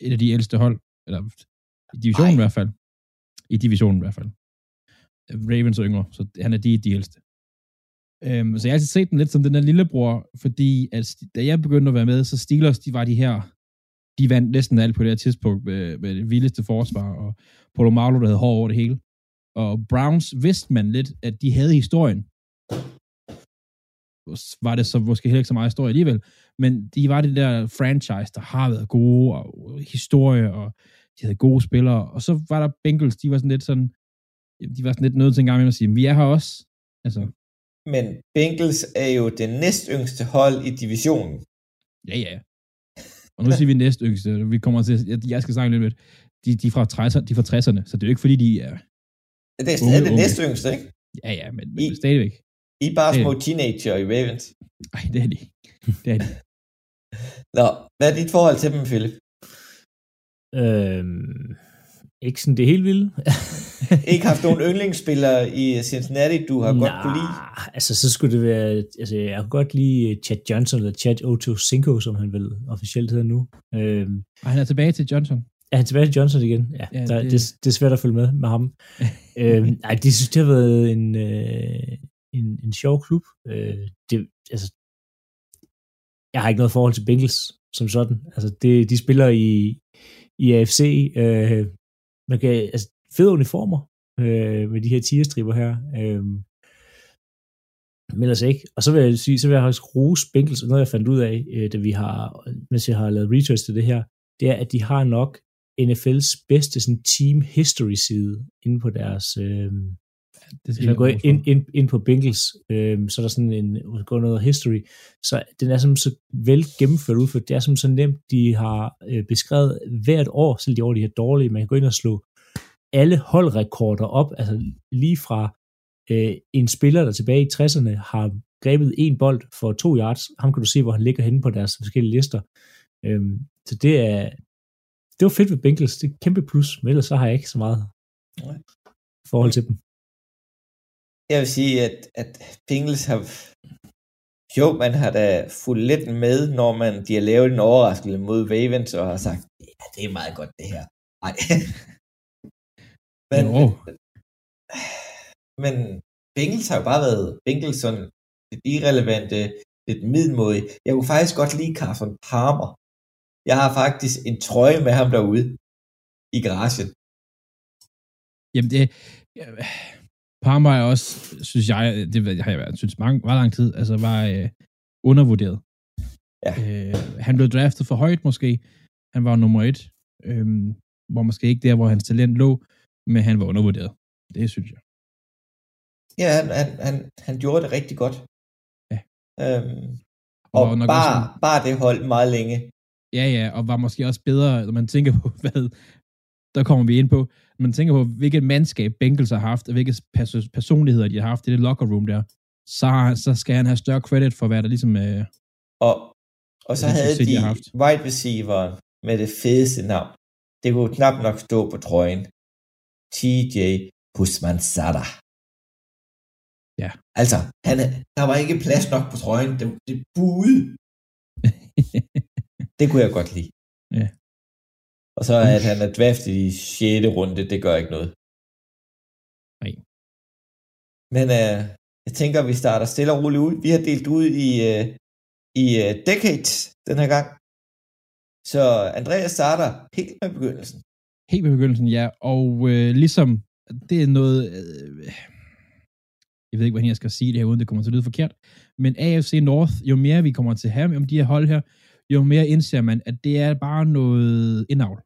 et af de ældste hold, eller i divisionen Ej. i hvert fald. I divisionen i hvert fald. Ravens er yngre, så han er de, de ældste. Øhm, så jeg har altid set dem lidt som den der lillebror, fordi at da jeg begyndte at være med, så Steelers, de var de her, de vandt næsten alt på det her tidspunkt med, med det vildeste forsvar, og Polo Malo, der havde hår over det hele. Og Browns vidste man lidt, at de havde historien. Var det så måske heller ikke så meget historie alligevel, men de var det der franchise, der har været gode, og historie, og de havde gode spillere, og så var der Bengals, de var sådan lidt sådan, de var sådan lidt nødt til en gang med at sige, vi er her også. Altså, Men Bengals er jo det næst yngste hold i divisionen. ja, ja. Og nu siger vi næst yngste, vi kommer til, jeg, jeg skal snakke lidt med, de, de, er fra 60'erne, de er fra 60'erne, så det er jo ikke fordi, de er, Det er Unge, stadig det unge. næst yngste, ikke? ja, ja, men, I- men stadigvæk. I er bare små teenager i Ravens. Nej, det er de. Det er de. Nå, hvad er dit forhold til dem, Philip? Øhm, ikke sådan det helt vilde. <laughs> Ikke haft nogen yndlingsspillere i Cincinnati, du har godt kunne lide? altså så skulle det være, altså jeg kunne godt lide Chad Johnson, eller Chad Cinco, som han vel officielt hedder nu. Øhm, Og han er tilbage til Johnson. er han tilbage til Johnson igen? Ja, Ja, der, det- det... Det, det er svært at følge med med ham. <laughs> øhm, nej, det synes jeg har været en, øh, en, en sjov klub. Øh, det, altså, jeg har ikke noget forhold til Bengals som sådan. Altså, det, de spiller i, i AFC. Øh, man kan, altså, fede uniformer øh, med de her tierstriber her. Øh, men altså ikke. Og så vil jeg sige, så vil jeg faktisk rose Bengals, og noget jeg fandt ud af, øh, da vi har, mens jeg har lavet research til det her, det er, at de har nok NFL's bedste sådan, team history side inde på deres, øh, det hvis man går ind, ind, ind på Bengals, øh, så er der sådan en, går noget history, så den er sådan så vel gennemført ud, for det er sådan så nemt, de har øh, beskrevet hvert år, selv de år, de er dårlige, man kan gå ind og slå alle holdrekorder op, altså lige fra øh, en spiller, der tilbage i 60'erne har grebet en bold for to yards, ham kan du se, hvor han ligger henne på deres forskellige lister. Øhm, så det er, det var fedt ved Bengals, det er et kæmpe plus, men ellers så har jeg ikke så meget Nej. forhold til dem. Jeg vil sige, at, at Bengals har... Jo, man har da fulgt lidt med, når man, de har lavet en overraskelse mod Ravens, og har sagt, ja, det er meget godt, det her. Nej. men, Jo. men Bengals har jo bare været Bengals sådan lidt irrelevante, lidt middelmådige. Jeg kunne faktisk godt lide Carson Palmer. Jeg har faktisk en trøje med ham derude i garagen. Jamen det, ja, Parma er også, synes jeg, det har jeg været, synes mange, meget lang tid, altså var øh, undervurderet. Ja. Øh, han blev draftet for højt måske. Han var nummer et. Øh, var måske ikke der, hvor hans talent lå, men han var undervurderet. Det synes jeg. Ja, han, han, han, han gjorde det rigtig godt. Ja. Øhm, Og og bare, også bare det holdt meget længe. Ja, ja, og var måske også bedre, når man tænker på, <laughs> hvad, der kommer vi ind på, man tænker på, hvilket mandskab Bengals har haft, og hvilke pers- personligheder de har haft i det locker room der, så, så skal han have større credit for, hvad der ligesom... Øh, Og, og så Den havde de de haft. wide receiver med det fedeste navn. Det kunne knap nok stå på trøjen. TJ Pusmansada. Ja. Altså, han, der var ikke plads nok på trøjen. Det, det buede. <laughs> Det kunne jeg godt lide. Ja. Og så at han er draftet i 6. runde, det gør ikke noget. Nej. Men øh, jeg tænker, vi starter stille og roligt ud. Vi har delt ud i, øh, i øh, decades den her gang. Så Andreas starter helt med begyndelsen. helt ved begyndelsen, ja, og øh, ligesom, det er noget, øh, jeg ved ikke, hvordan jeg skal sige det her, uden det kommer til at lyde forkert, men AFC North, jo mere vi kommer til have om de her hold her, jo mere indser man, at det er bare noget indavl.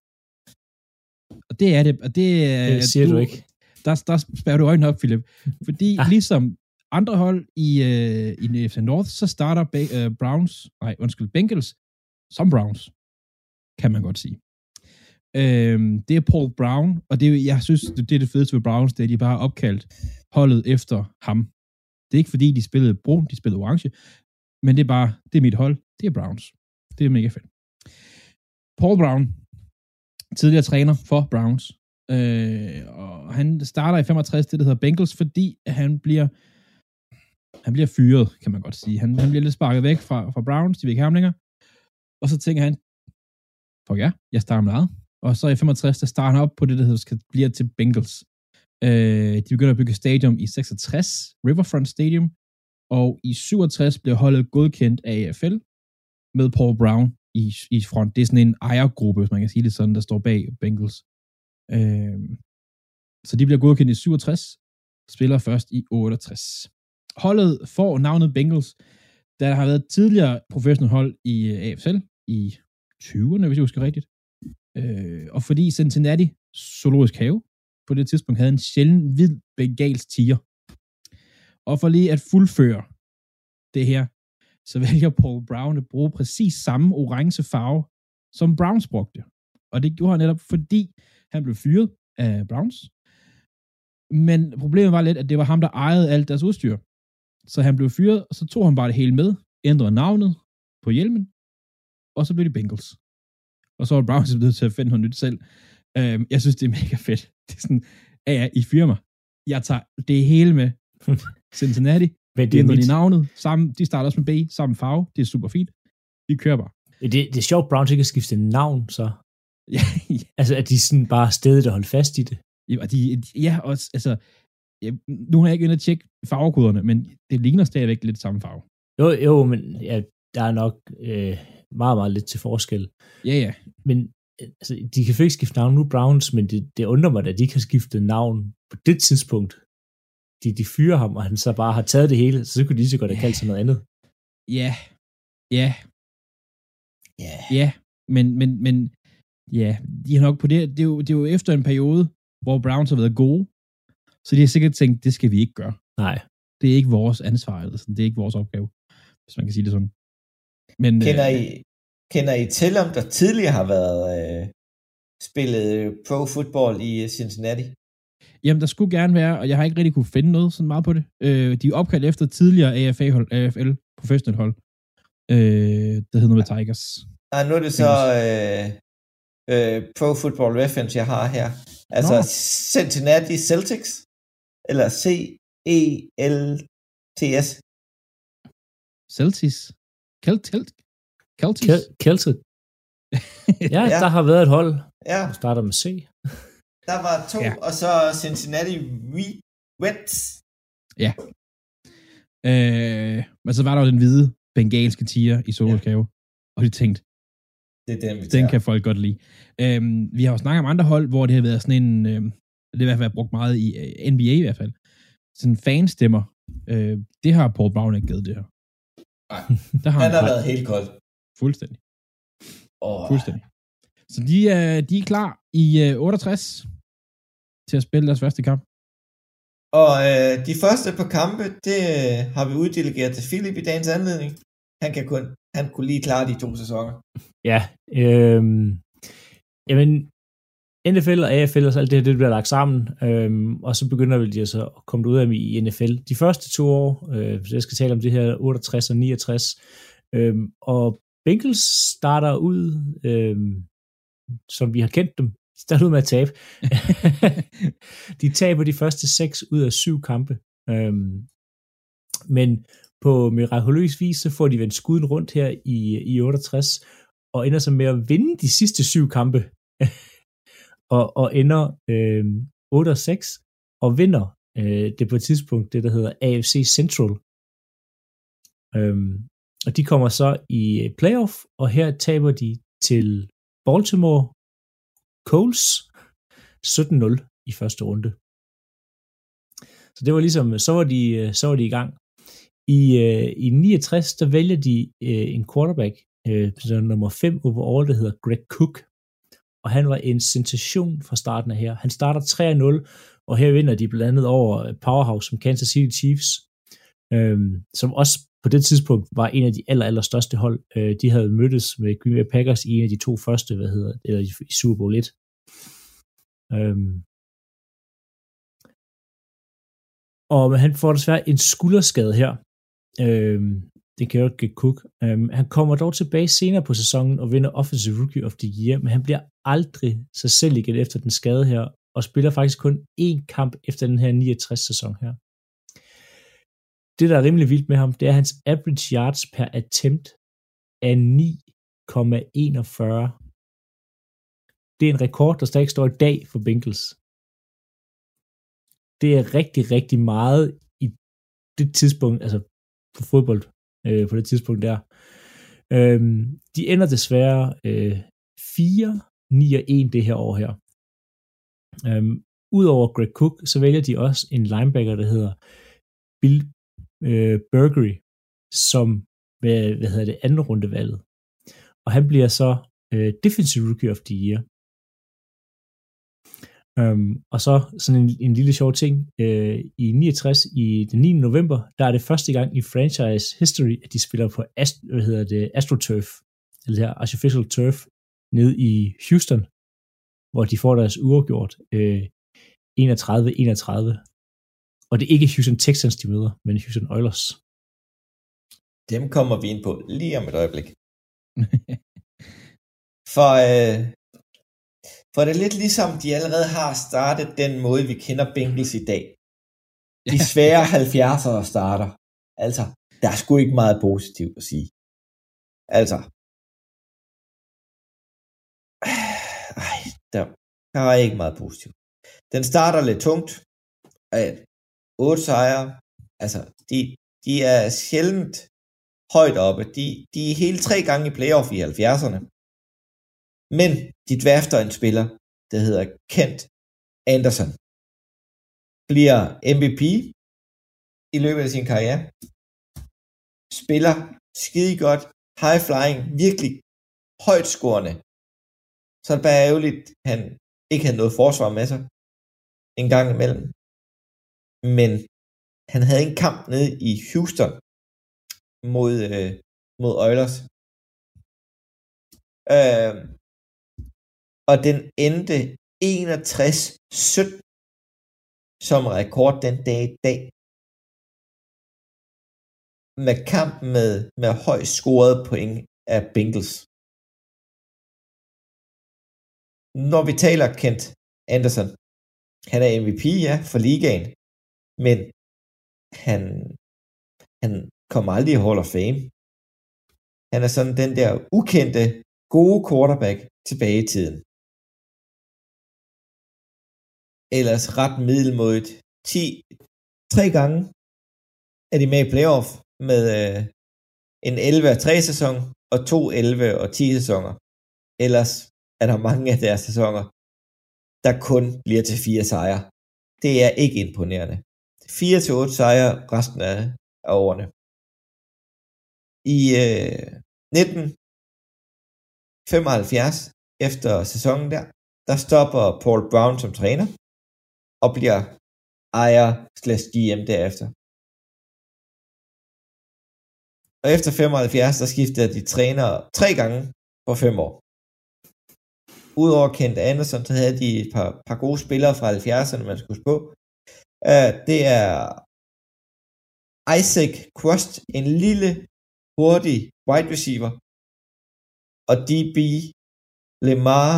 Og det er det, og det. Det siger du ikke. Der, der spærrer du øjnene op, Philip. Fordi Ah. ligesom andre hold i, øh, i AFC North, så starter Ba- øh, Browns, nej, undskyld, Bengals som Browns, kan man godt sige. Øhm, det er Paul Brown, og det, jeg synes, det, det er det fedeste ved Browns, det er, at de bare har opkaldt holdet efter ham. Det er ikke fordi, de spillede brun, de spillede orange, men det er bare, det er mit hold, det er Browns. Det er mega fedt. Paul Brown, tidligere træner for Browns, øh, og han starter i 65, det der hedder Bengals, fordi han bliver han bliver fyret, kan man godt sige. Han, han bliver lidt sparket væk fra, fra Browns, de vil ikke have ham længere. Og så tænker han, fuck ja, jeg starter med eget. Og så i 65, der starter han op på det, der hedder, skal blive til Bengals. Øh, de begynder at bygge stadion i 66, Riverfront Stadium, og i 67 blev holdet godkendt af AFL med Paul Brown i, i front. Det er sådan en ejergruppe, hvis man kan sige det sådan, der står bag Bengals. Øh, så de bliver godkendt i 67, spiller først i 68. Holdet får navnet Bengals, da der har været tidligere professionelle hold i øh, AFL i 20'erne, hvis jeg husker rigtigt. Øh, og fordi Cincinnati Zoologisk Have på det tidspunkt havde en sjælden hvid bengalsk tiger. Og for lige at fuldføre det her, så vælger Paul Brown at bruge præcis samme orange farve, som Browns brugte. Og det gjorde han netop, fordi han blev fyret af Browns. Men problemet var lidt, at det var ham, der ejede alt deres udstyr. Så han blev fyret, og så tog han bare det hele med, ændrede navnet på hjelmen, og så blev det Bengals. Og så var Browns nødt til at finde noget nyt selv. Uh, jeg synes, det er mega fedt. Det er sådan, ja, ja, I firma. Jeg tager det hele med. <laughs> Cincinnati, Men de det er ændrer de navnet, samme, de starter også med B, samme farve, det er super fint. Vi kører bare. det, det er sjovt, Browns ikke har skiftet navn, så. <laughs> Ja, ja, Altså, at de sådan bare stedet og holdt fast i det. og de, ja også, altså, ja, nu har jeg ikke inde at tjekke farvekoderne, men det ligner stadigvæk lidt samme farve. Jo, jo, men ja, der er nok øh, meget, meget lidt til forskel. Ja, ja. Men altså, de kan ikke skifte navn nu, Browns, men det, det undrer mig, at de ikke har skiftet navn på det tidspunkt. De, de fyrer ham, og han så bare har taget det hele, så kunne de lige så godt have kaldt sig noget andet. Ja, ja, Ja. ja, men, men, men ja, de har nok på det, det er, jo, det er jo efter en periode, hvor Browns har været gode, så de har sikkert tænkt, det skal vi ikke gøre. Nej. Det er ikke vores ansvar, eller sådan. det er ikke vores opgave, hvis man kan sige det sådan. Men, Kender øh, I, kender I til, om der tidligere har været øh, spillet pro football i øh, Cincinnati? Jamen, der skulle gerne være, og jeg har ikke rigtig kunne finde noget sådan meget på det. Øh, de er opkaldt efter tidligere AFA-hold, AFL professional hold, øh, der hedder noget med Tigers. Nej, nu er det så øh, øh, Pro Football Reference, jeg har her. Altså Nå. Cincinnati Celtics, eller E C-E-L-T-S. Celtics. Celt, Celt, Celtics. Kel-. Ja, <laughs> Ja. ja, der har været et hold, Ja, der starter med C. der var to, Ja. ja. og så Cincinnati Re- Reds. Øh, men så var der jo den hvide bengalske tiger i Zoologisk Have, og de tænkte, Det er den, vi den kan folk godt lide. Øhm, vi har jo snakket om andre hold, hvor det har været sådan en, øh, det har i hvert fald været brugt meget i øh, NBA i hvert fald, sådan fanstemmer. Øh, det har Paul Brown ikke givet det her. Nej. <laughs> Der har Han har han været helt kold. fuldstændig. Oh. Fuldstændig. Så de er, de er klar i øh, 68 til at spille deres første kamp. Og øh, de første par kampe, det øh, har vi uddelegeret til Philip i dagens anledning. Han, kan kun, han kunne lige klare de to sæsoner. Ja, øhm, jamen, NFL og AFL og så alt det her, det bliver lagt sammen, øhm, og så begynder vi de så at komme ud af i NFL. De første to år, øh, så jeg skal tale om det her 68 og 69, øhm, og Bengals starter ud, øhm, som vi har kendt dem, start ud med at tabe. <laughs> de taber de første seks ud af syv kampe. Øhm, men på mirakuløs vis, så får de vendt skuden rundt her i, i 68, og ender så med at vinde de sidste syv kampe, <laughs> og, og ender øh, 8 og 6, og vinder øh, det på et tidspunkt, det der hedder AFC Central. Øhm, og de kommer så i playoff, og her taber de til Baltimore Coles 17-0 i første runde. Så det var ligesom, øh, så var de, øh, så var de i gang. I, øh, I 69, der vælger de øh, en quarterback, øh, nummer 5 overall, der hedder Greg Cook. Og han var en sensation fra starten af her. Han starter 3-0, og her vinder de blandt andet over øh, Powerhouse som Kansas City Chiefs, øh, som også på det tidspunkt var en af de aller, aller største hold. Øh, de havde mødtes med Green Bay Packers i en af de to første, hvad hedder, eller i Super Bowl 1. Øhm. Og han får desværre en skulderskade her. Øhm, det kan jo ikke Cook. Øhm, han kommer dog tilbage senere på sæsonen og vinder Offensive Rookie of the Year, men han bliver aldrig sig selv igen efter den skade her, og spiller faktisk kun én kamp efter den her 69 sæson her. Det, der er rimelig vildt med ham, det er hans average yards per attempt er 9,41. Det er en rekord, der stadig står i dag for Bengals. Det er rigtig, rigtig meget i det tidspunkt, altså på fodbold, øh, på det tidspunkt der. Øhm, de ender desværre øh, 4, 9 og 1 det her år her. Øhm, Udover Greg Cook, så vælger de også en linebacker, der hedder Bill øh, Burgery, som hvad, hvad hedder det, anden rundevalget. Og han bliver så øh, Defensive Rookie of the Year. Øhm, og så sådan en, en lille sjov ting. Øh, I 69, i den 9. november, der er det første gang i franchise history, at de spiller på Ast, hvad hedder det, AstroTurf, eller det her artificial turf, ned i Houston, hvor de får deres uafgjort øh, 31-31. Og det er ikke Houston Texans, de møder, men Houston Oilers. Dem kommer vi ind på lige om et øjeblik. <laughs> For, øh, for det er lidt ligesom, de allerede har startet den måde, vi kender Bengals i dag. De svære 70'ere starter. Altså, der er sgu ikke meget positivt at sige. Altså. Ej, der, der er ikke meget positivt. Den starter lidt tungt. 8 sejre. Altså, de, de er sjældent højt oppe. De, de er hele tre gange i playoff i 70'erne. Men de dvæfter en spiller, der hedder Kent Anderson. Bliver MVP i løbet af sin karriere. Spiller skide godt, high flying, virkelig højt scorende. Så er det bare ærgerligt, at han ikke havde noget forsvar med sig en gang imellem. Men han havde en kamp nede i Houston mod, øh, mod Oilers. Øh, og den endte 61-17 som rekord den dag i dag. Med kamp med, med højt scoret point af Bengals. Når vi taler Kent Anderson, han er MVP, ja, for ligaen, men han, han kommer aldrig i Hall of Fame. Han er sådan den der ukendte, gode quarterback tilbage i tiden. Ellers ret middelmodigt. 10, tre gange er de med i playoff med øh, en 11-3 sæson og to 11 og 10 sæsoner. Ellers er der mange af deres sæsoner, der kun bliver til fire sejre. Det er ikke imponerende. 4 til 8 sejre resten af, af årene. I øh, 1975, efter sæsonen der, der stopper Paul Brown som træner, og bliver ejer slash GM derefter. Og efter 75, der skiftede de træner tre gange på fem år. Udover Kent Anderson, så havde de et par, par gode spillere fra 70'erne, man skulle på. Uh, det er Isaac Crust, en lille, hurtig wide receiver, og DB Lemar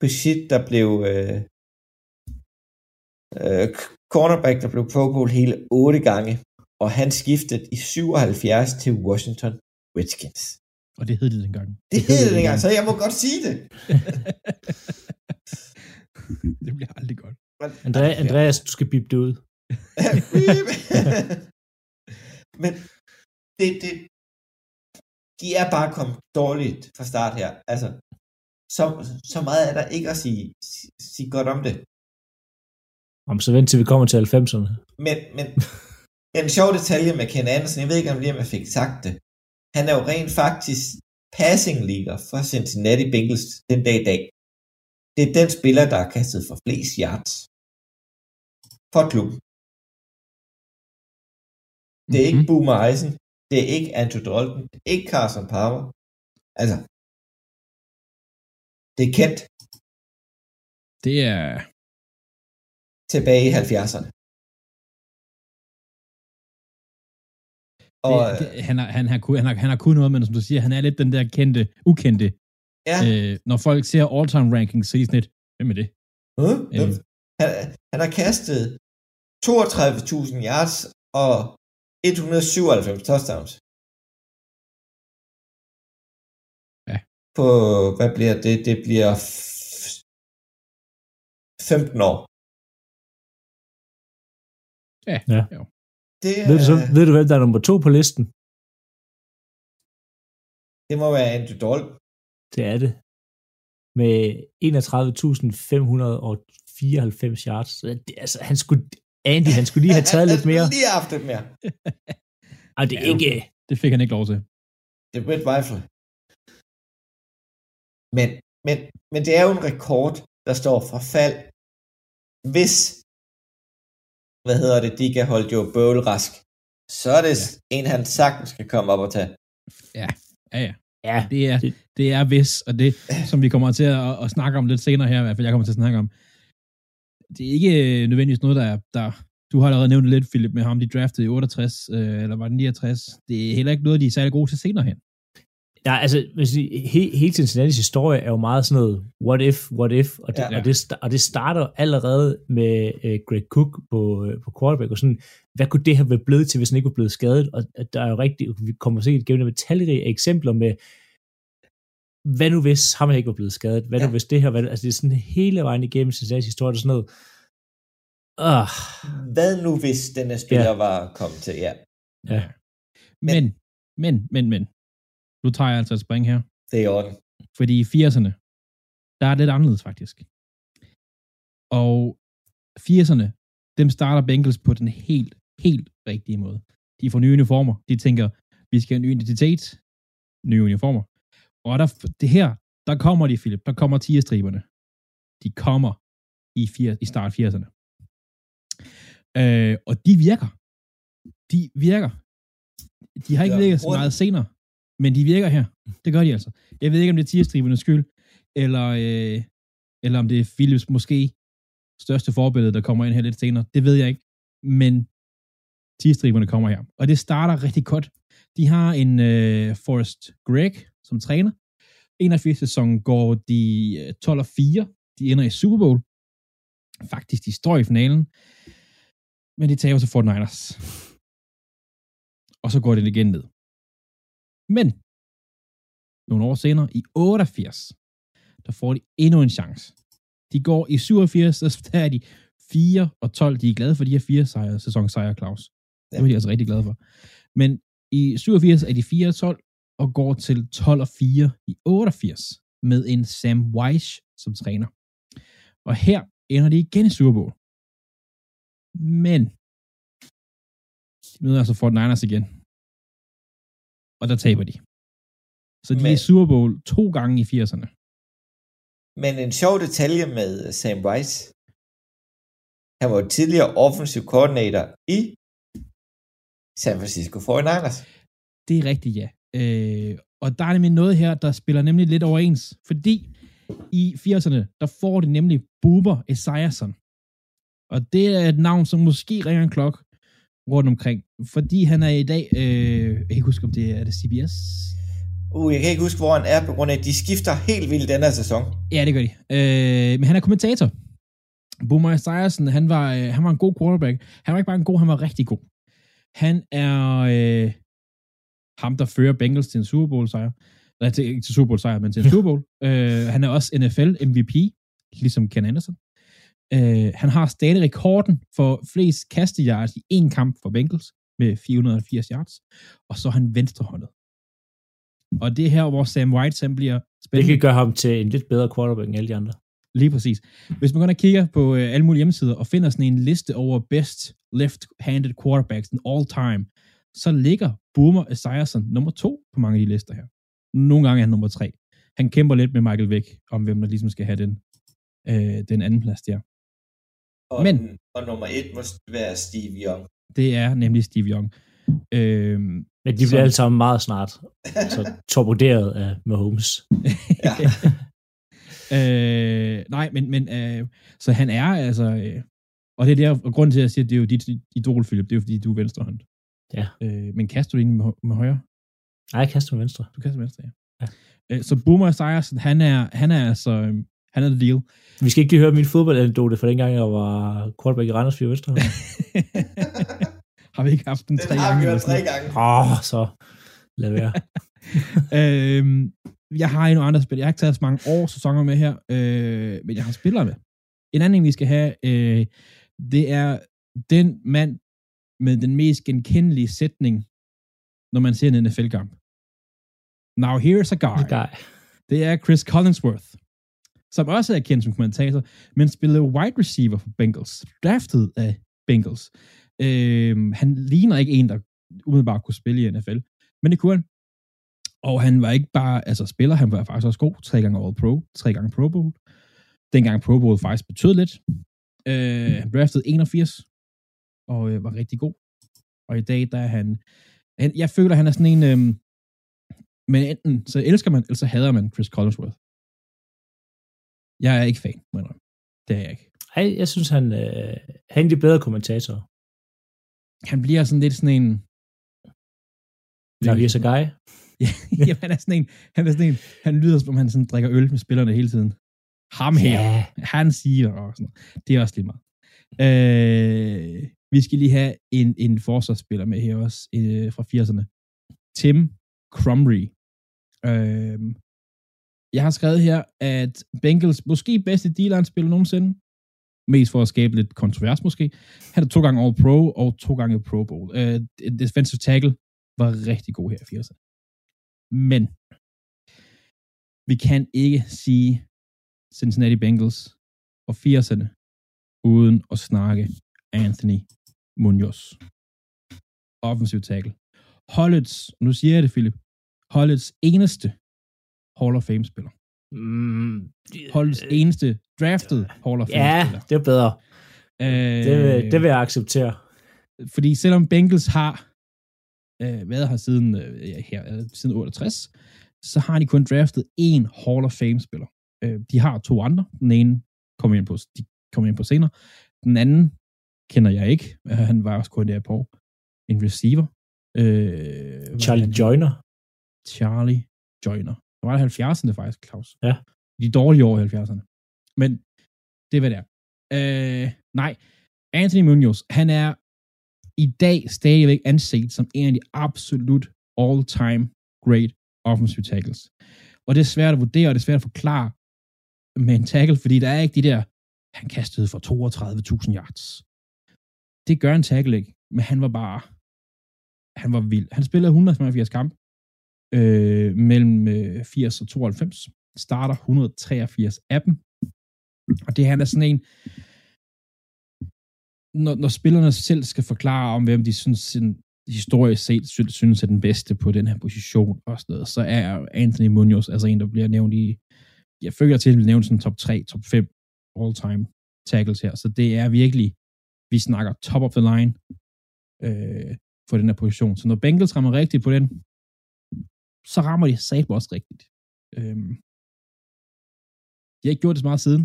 Brigitte, der blev uh, uh, cornerback, der blev Pro Bowl hele otte gange, og han skiftede i 77 til Washington Redskins. Og det hed det dengang. Det, det hed det dengang, så jeg må godt sige det. <laughs> det bliver aldrig godt. Andreas, Andreas du skal bippe det ud. <laughs> Men det, det, de er bare kommet dårligt fra start her. Altså, så, så meget er der ikke at sige, sige godt om det. Om så vent til vi kommer til 90'erne. Men, men en sjov detalje med Ken Anderson, jeg ved ikke om lige, om jeg fik sagt det. Han er jo rent faktisk passing leader for Cincinnati Bengals den dag i dag. Det er den spiller, der har kastet for flest yards for klubben. Det er ikke Boomer Eisen, det er ikke Andrew Dalton, det er ikke Carson Palmer. Altså, det er kendt. Det er... tilbage i 70'erne. Og, det, det, han, har, han, har, han, har, han har kun noget, men som du siger, han er lidt den der kendte, ukendte. Ja. Øh, når folk ser all-time rankings, så er de sådan lidt, hvem er det? Øh, Øh. han, han har kastet 32.000 yards og 197 touchdowns. Ja. På, hvad bliver det? Det bliver f- 15 år. Ja. Ja. Jo. Det, Ved du, så, er- ved du, hvem der er nummer to på listen? det må være Andrew Dalton. Det er det. Med 31.594 yards. Så Det, altså, han skulle, Andy, han skulle lige have taget <laughs> lidt mere. Lige haft lidt mere. <laughs> Ej, det er Ja, ikke... Det fik han ikke lov til. Det er Brett Weifel. Men, men, men det er jo en rekord, der står fra fald, hvis, hvad hedder det, de kan holde Joe Burrow rask, så er det ja. en, han sagtens skal komme op og tage. Ja, ja. Ja, Det er, Det- er hvis, og det, som vi kommer til at, at snakke om lidt senere her, i hvert fald jeg kommer til at snakke om, det er ikke øh, nødvendigvis noget, der er, der, du har allerede nævnt lidt, Philip, med ham, de draftede i 68, øh, eller var det 69, det er heller ikke noget, de er særlig gode til senere hen. Ja, altså, hvis I, he, hele Cincinnati's historie er jo meget sådan noget what if, what if, og det, Ja. ja. og det, og det starter allerede med øh, Greg Cook på, øh, på quarterback, og sådan, hvad kunne det have været blevet til, hvis han ikke var blevet skadet, og at der er jo rigtig, vi kommer sikkert igennem det med talrige eksempler med, hvad nu hvis ham ikke var blevet skadet, hvad ja. nu hvis det her, hvad, altså det er sådan hele vejen igennem Cincinnati's historie, der er sådan noget, uh, Hvad nu, hvis denne spiller ja. var kommet til? Ja, ja, Men, men, men, men, nu tager jeg altså et spring her, det er i orden. fordi i 80'erne, der er lidt anderledes faktisk. Og 80'erne, dem starter Bengals på den helt, helt rigtige måde. De får nye uniformer. De tænker, vi skal have en ny identitet, nye uniformer. Og der, det her, der kommer de, Philip, der kommer tierstriberne. De kommer i, fire, i start 80'erne. Øh, og de virker. De virker. De har ikke Ja, virket så meget senere, men de virker her. Det gør de altså. Jeg ved ikke, om det er tierstribernes skyld, eller, øh, eller om det er Philips måske største forbillede, der kommer ind her lidt senere. Det ved jeg ikke. Men tierstriberne kommer her. Og det starter rigtig godt. De har en øh, Forrest Gregg som træner. 81 sæson går de øh, 12 og 4. De ender i Super Bowl. Faktisk, de står i finalen. Men de tager til Fort Niners. Og så går det igen ned. Men nogle år senere, i 88, der får de endnu en chance. De går i 87, så <laughs> der er de 4 og 12. De er glade for de her fire sejre, sæsonsejre, Claus. Det Ja. var de altså rigtig glade for. Men i 87 er de 4 og 12 og går til 12 og 4 i 88 med en Sam Weiss som træner. Og her ender de igen i Super Bowl. Men de møder altså Fort Niners igen. Og der taber de. Så de Men- er i Super Bowl to gange i 80'erne. Men en sjov detalje med Sam Rice. Han var tidligere offensive coordinator i San Francisco 49ers. Det er rigtigt, ja. Øh, og der er nemlig noget her, der spiller nemlig lidt overens, fordi i 80'erne, der får de nemlig Boober Esiason. Og det er et navn, som måske ringer en klok rundt omkring, fordi han er i dag, øh, jeg kan ikke huske, om det er, er det CBS? Uh, jeg kan ikke huske, hvor han er, på grund af, at de skifter helt vildt den her sæson. Ja, det gør de. Øh, men han er kommentator. Boomer Esiason, han var, øh, han var en god quarterback. Han var ikke bare en god, han var rigtig god. Han er øh, ham, der fører Bengals til en Super Bowl sejr. Nej, til, ikke til Super Bowl sejr, men til en <laughs> Super Bowl. øh, han er også NFL MVP, ligesom Ken Anderson. Øh, han har stadig rekorden for flest kastejards i én kamp for Bengals med 480 yards. Og så er han venstrehåndet. Og det er her, hvor Sam White han bliver det spændende. kan gøre ham til en lidt bedre quarterback end alle de andre. Lige præcis. Hvis man går og kigger på øh, alle mulige hjemmesider og finder sådan en liste over best left-handed quarterbacks in all time, så ligger Boomer Esiason nummer to på mange af de lister her. Nogle gange er han nummer tre. Han kæmper lidt med Michael Vick om, hvem der ligesom skal have den, øh, den anden plads der. Og, Men- og nummer et må være Steve Young. Det er nemlig Steve Young. Øh, Men de bliver Som- alle sammen meget snart så torpederet af Mahomes. Ja. <laughs> øh, nej, men, men øh, så han er altså, øh, og det er der, og grunden til, at jeg siger, at det er jo dit idol, Philip, det er jo fordi, du er venstrehånd. Ja. Øh, men kaster du egentlig med, med højre? Nej, jeg kaster med venstre. Du kaster med venstre, ja. Ja. Øh, så Boomer Esiason, han er, han er altså, øh, han er the deal. Vi skal ikke lige høre min fodboldanekdote for dengang, jeg var quarterback i Randers 4 Venstre. <laughs> har vi ikke haft den Den tre har gange? vi eller hørt sådan tre gange. Åh, oh, så lad være. <laughs> øhm, jeg har endnu andre spil. Jeg har ikke taget så mange år sæsoner med her, øh, men jeg har spillere med. En anden vi skal have, øh, det er den mand med den mest genkendelige sætning, når man ser en NFL-kamp. Now here's a guy. Guy. Det er Chris Collinsworth, som også er kendt som kommentator, men spillede wide receiver for Bengals, draftet af Bengals. Øhm, han ligner ikke en, der umiddelbart kunne spille i NFL, men det kunne han. Og han var ikke bare altså spiller, han var faktisk også god. Tre gange All Pro, tre gange Pro Bowl. Dengang Pro Bowl faktisk betød lidt. Øh, han draftede 81, og øh, var rigtig god. Og i dag, der er han, han jeg føler, han er sådan en, øh, men enten så elsker man, eller så hader man Chris Collinsworth. Jeg er ikke fan, men det er jeg ikke. Ej, jeg synes, han, øh, han er de bedre kommentatorer. Han bliver sådan lidt sådan en... Now here's a guy. ja, jamen, han er sådan en, han er sådan en, han lyder som om han sådan drikker øl med spillerne hele tiden. Ham her, Ja. han siger, og sådan noget. Det er også lige meget. Øh, vi skal lige have en, en forsvarsspiller med her også, øh, fra 80'erne. Tim Crumry. Øh, jeg har skrevet her, at Bengals måske bedste D-line-spiller nogensinde, mest for at skabe lidt kontrovers måske. Han er to gange All-Pro og to gange Pro Bowl. Øh, defensive tackle var rigtig god her i 80'erne. Men vi kan ikke sige Cincinnati Bengals og 80'erne uden at snakke Anthony Munoz. Offensiv tackle. Holdets, nu siger jeg det, Philip, holdets eneste Hall of Fame-spiller. Mm, Holdets eneste drafted Hall of ja, Fame-spiller. det er bedre. Øh, Det, vil- det vil jeg acceptere. fordi selvom Bengals har øh, været her siden, øh, ja, her, øh, siden 68, så har de kun draftet én Hall of Fame-spiller. Øh, de har to andre. Den ene kommer ind på, de kommer ind på senere. Den anden kender jeg ikke. Øh, han var også kun der på. En receiver. Øh, Charlie han? Joyner. Charlie Joyner. Det var det 70'erne faktisk, Claus. Ja. De dårlige år i 70'erne. Men det er, hvad det er. Øh, nej, Anthony Munoz, han er i dag stadigvæk anset som en af de absolut all-time great offensive tackles. Og det er svært at vurdere, og det er svært at forklare med en tackle, fordi der er ikke de der, han kastede for 32.000 yards. Det gør en tackle ikke, men han var bare, han var vild. Han spillede 185 kampe, øh, mellem øh, 80 og 92. Starter 183 af dem. Og det han er sådan en, når, når spillerne selv skal forklare om, hvem de synes, sin historisk set synes, er den bedste på den her position og sådan noget, så er Anthony Munoz altså en, der bliver nævnt i, jeg føler til, at han bliver nævnt som top 3, top 5 all-time tackles her. Så det er virkelig, vi snakker top of the line øh, for den her position. Så når Bengals rammer rigtigt på den, så rammer de satme også rigtigt. Øhm, de har ikke gjort det så meget siden.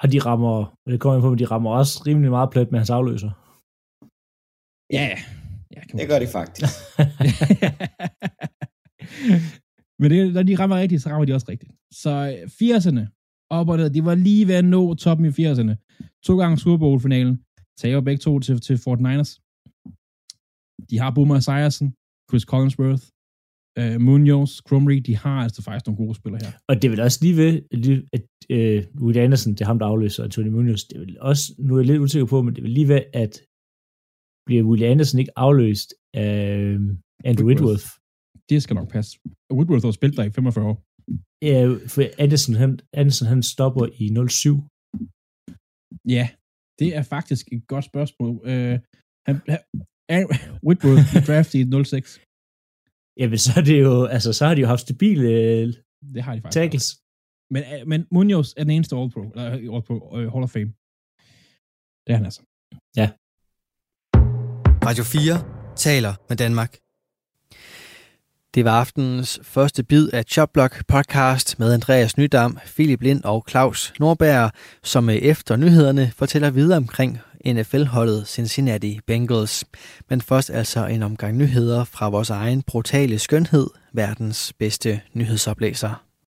Og de rammer, og det kommer jeg på, men de rammer også rimelig meget plet med hans afløser. Ja, ja kan Det gør de faktisk. <laughs> Men det, når de rammer rigtigt, så rammer de også rigtigt. Så øh, 80'erne, op og ned, de var lige ved at nå toppen i 80'erne. To gange Super Bowl-finalen. Tager begge to til, til Fort Niners. De har Boomer Esiason, Chris Collinsworth, uh, Munoz, Crumry, de har altså faktisk nogle gode spillere her. Og det vel også lige ved, at øh, Will Anderson, det er ham, der afløser Tony Munoz, det vel også, nu er jeg lidt usikker på, men det vel lige ved, at bliver Will Anderson ikke afløst af øh, Andrew Whitworth. Whitworth. Det skal nok passe. Woodworth har spillet der i 45 år. Ja, for Anderson, han, Anderson, han stopper i 07. Ja, det er faktisk et godt spørgsmål. Uh, han, han, <laughs> Whitworth draftet i 06. Jamen, så er det jo, altså, så har de jo haft stabile øh, Det har de faktisk. tackles. Men, øh, men Munoz er den eneste All-Pro, eller øh, All-Pro, uh, Hall of Fame. Det er han altså. Radio 4 taler med Danmark. Det var aftenens første bid af Chopblock podcast med Andreas Nydam, Philip Lind og Claus Norberg, som efter nyhederne fortæller videre omkring NFL-holdet Cincinnati Bengals. Men først altså en omgang nyheder fra vores egen brutale skønhed, verdens bedste nyhedsoplæser.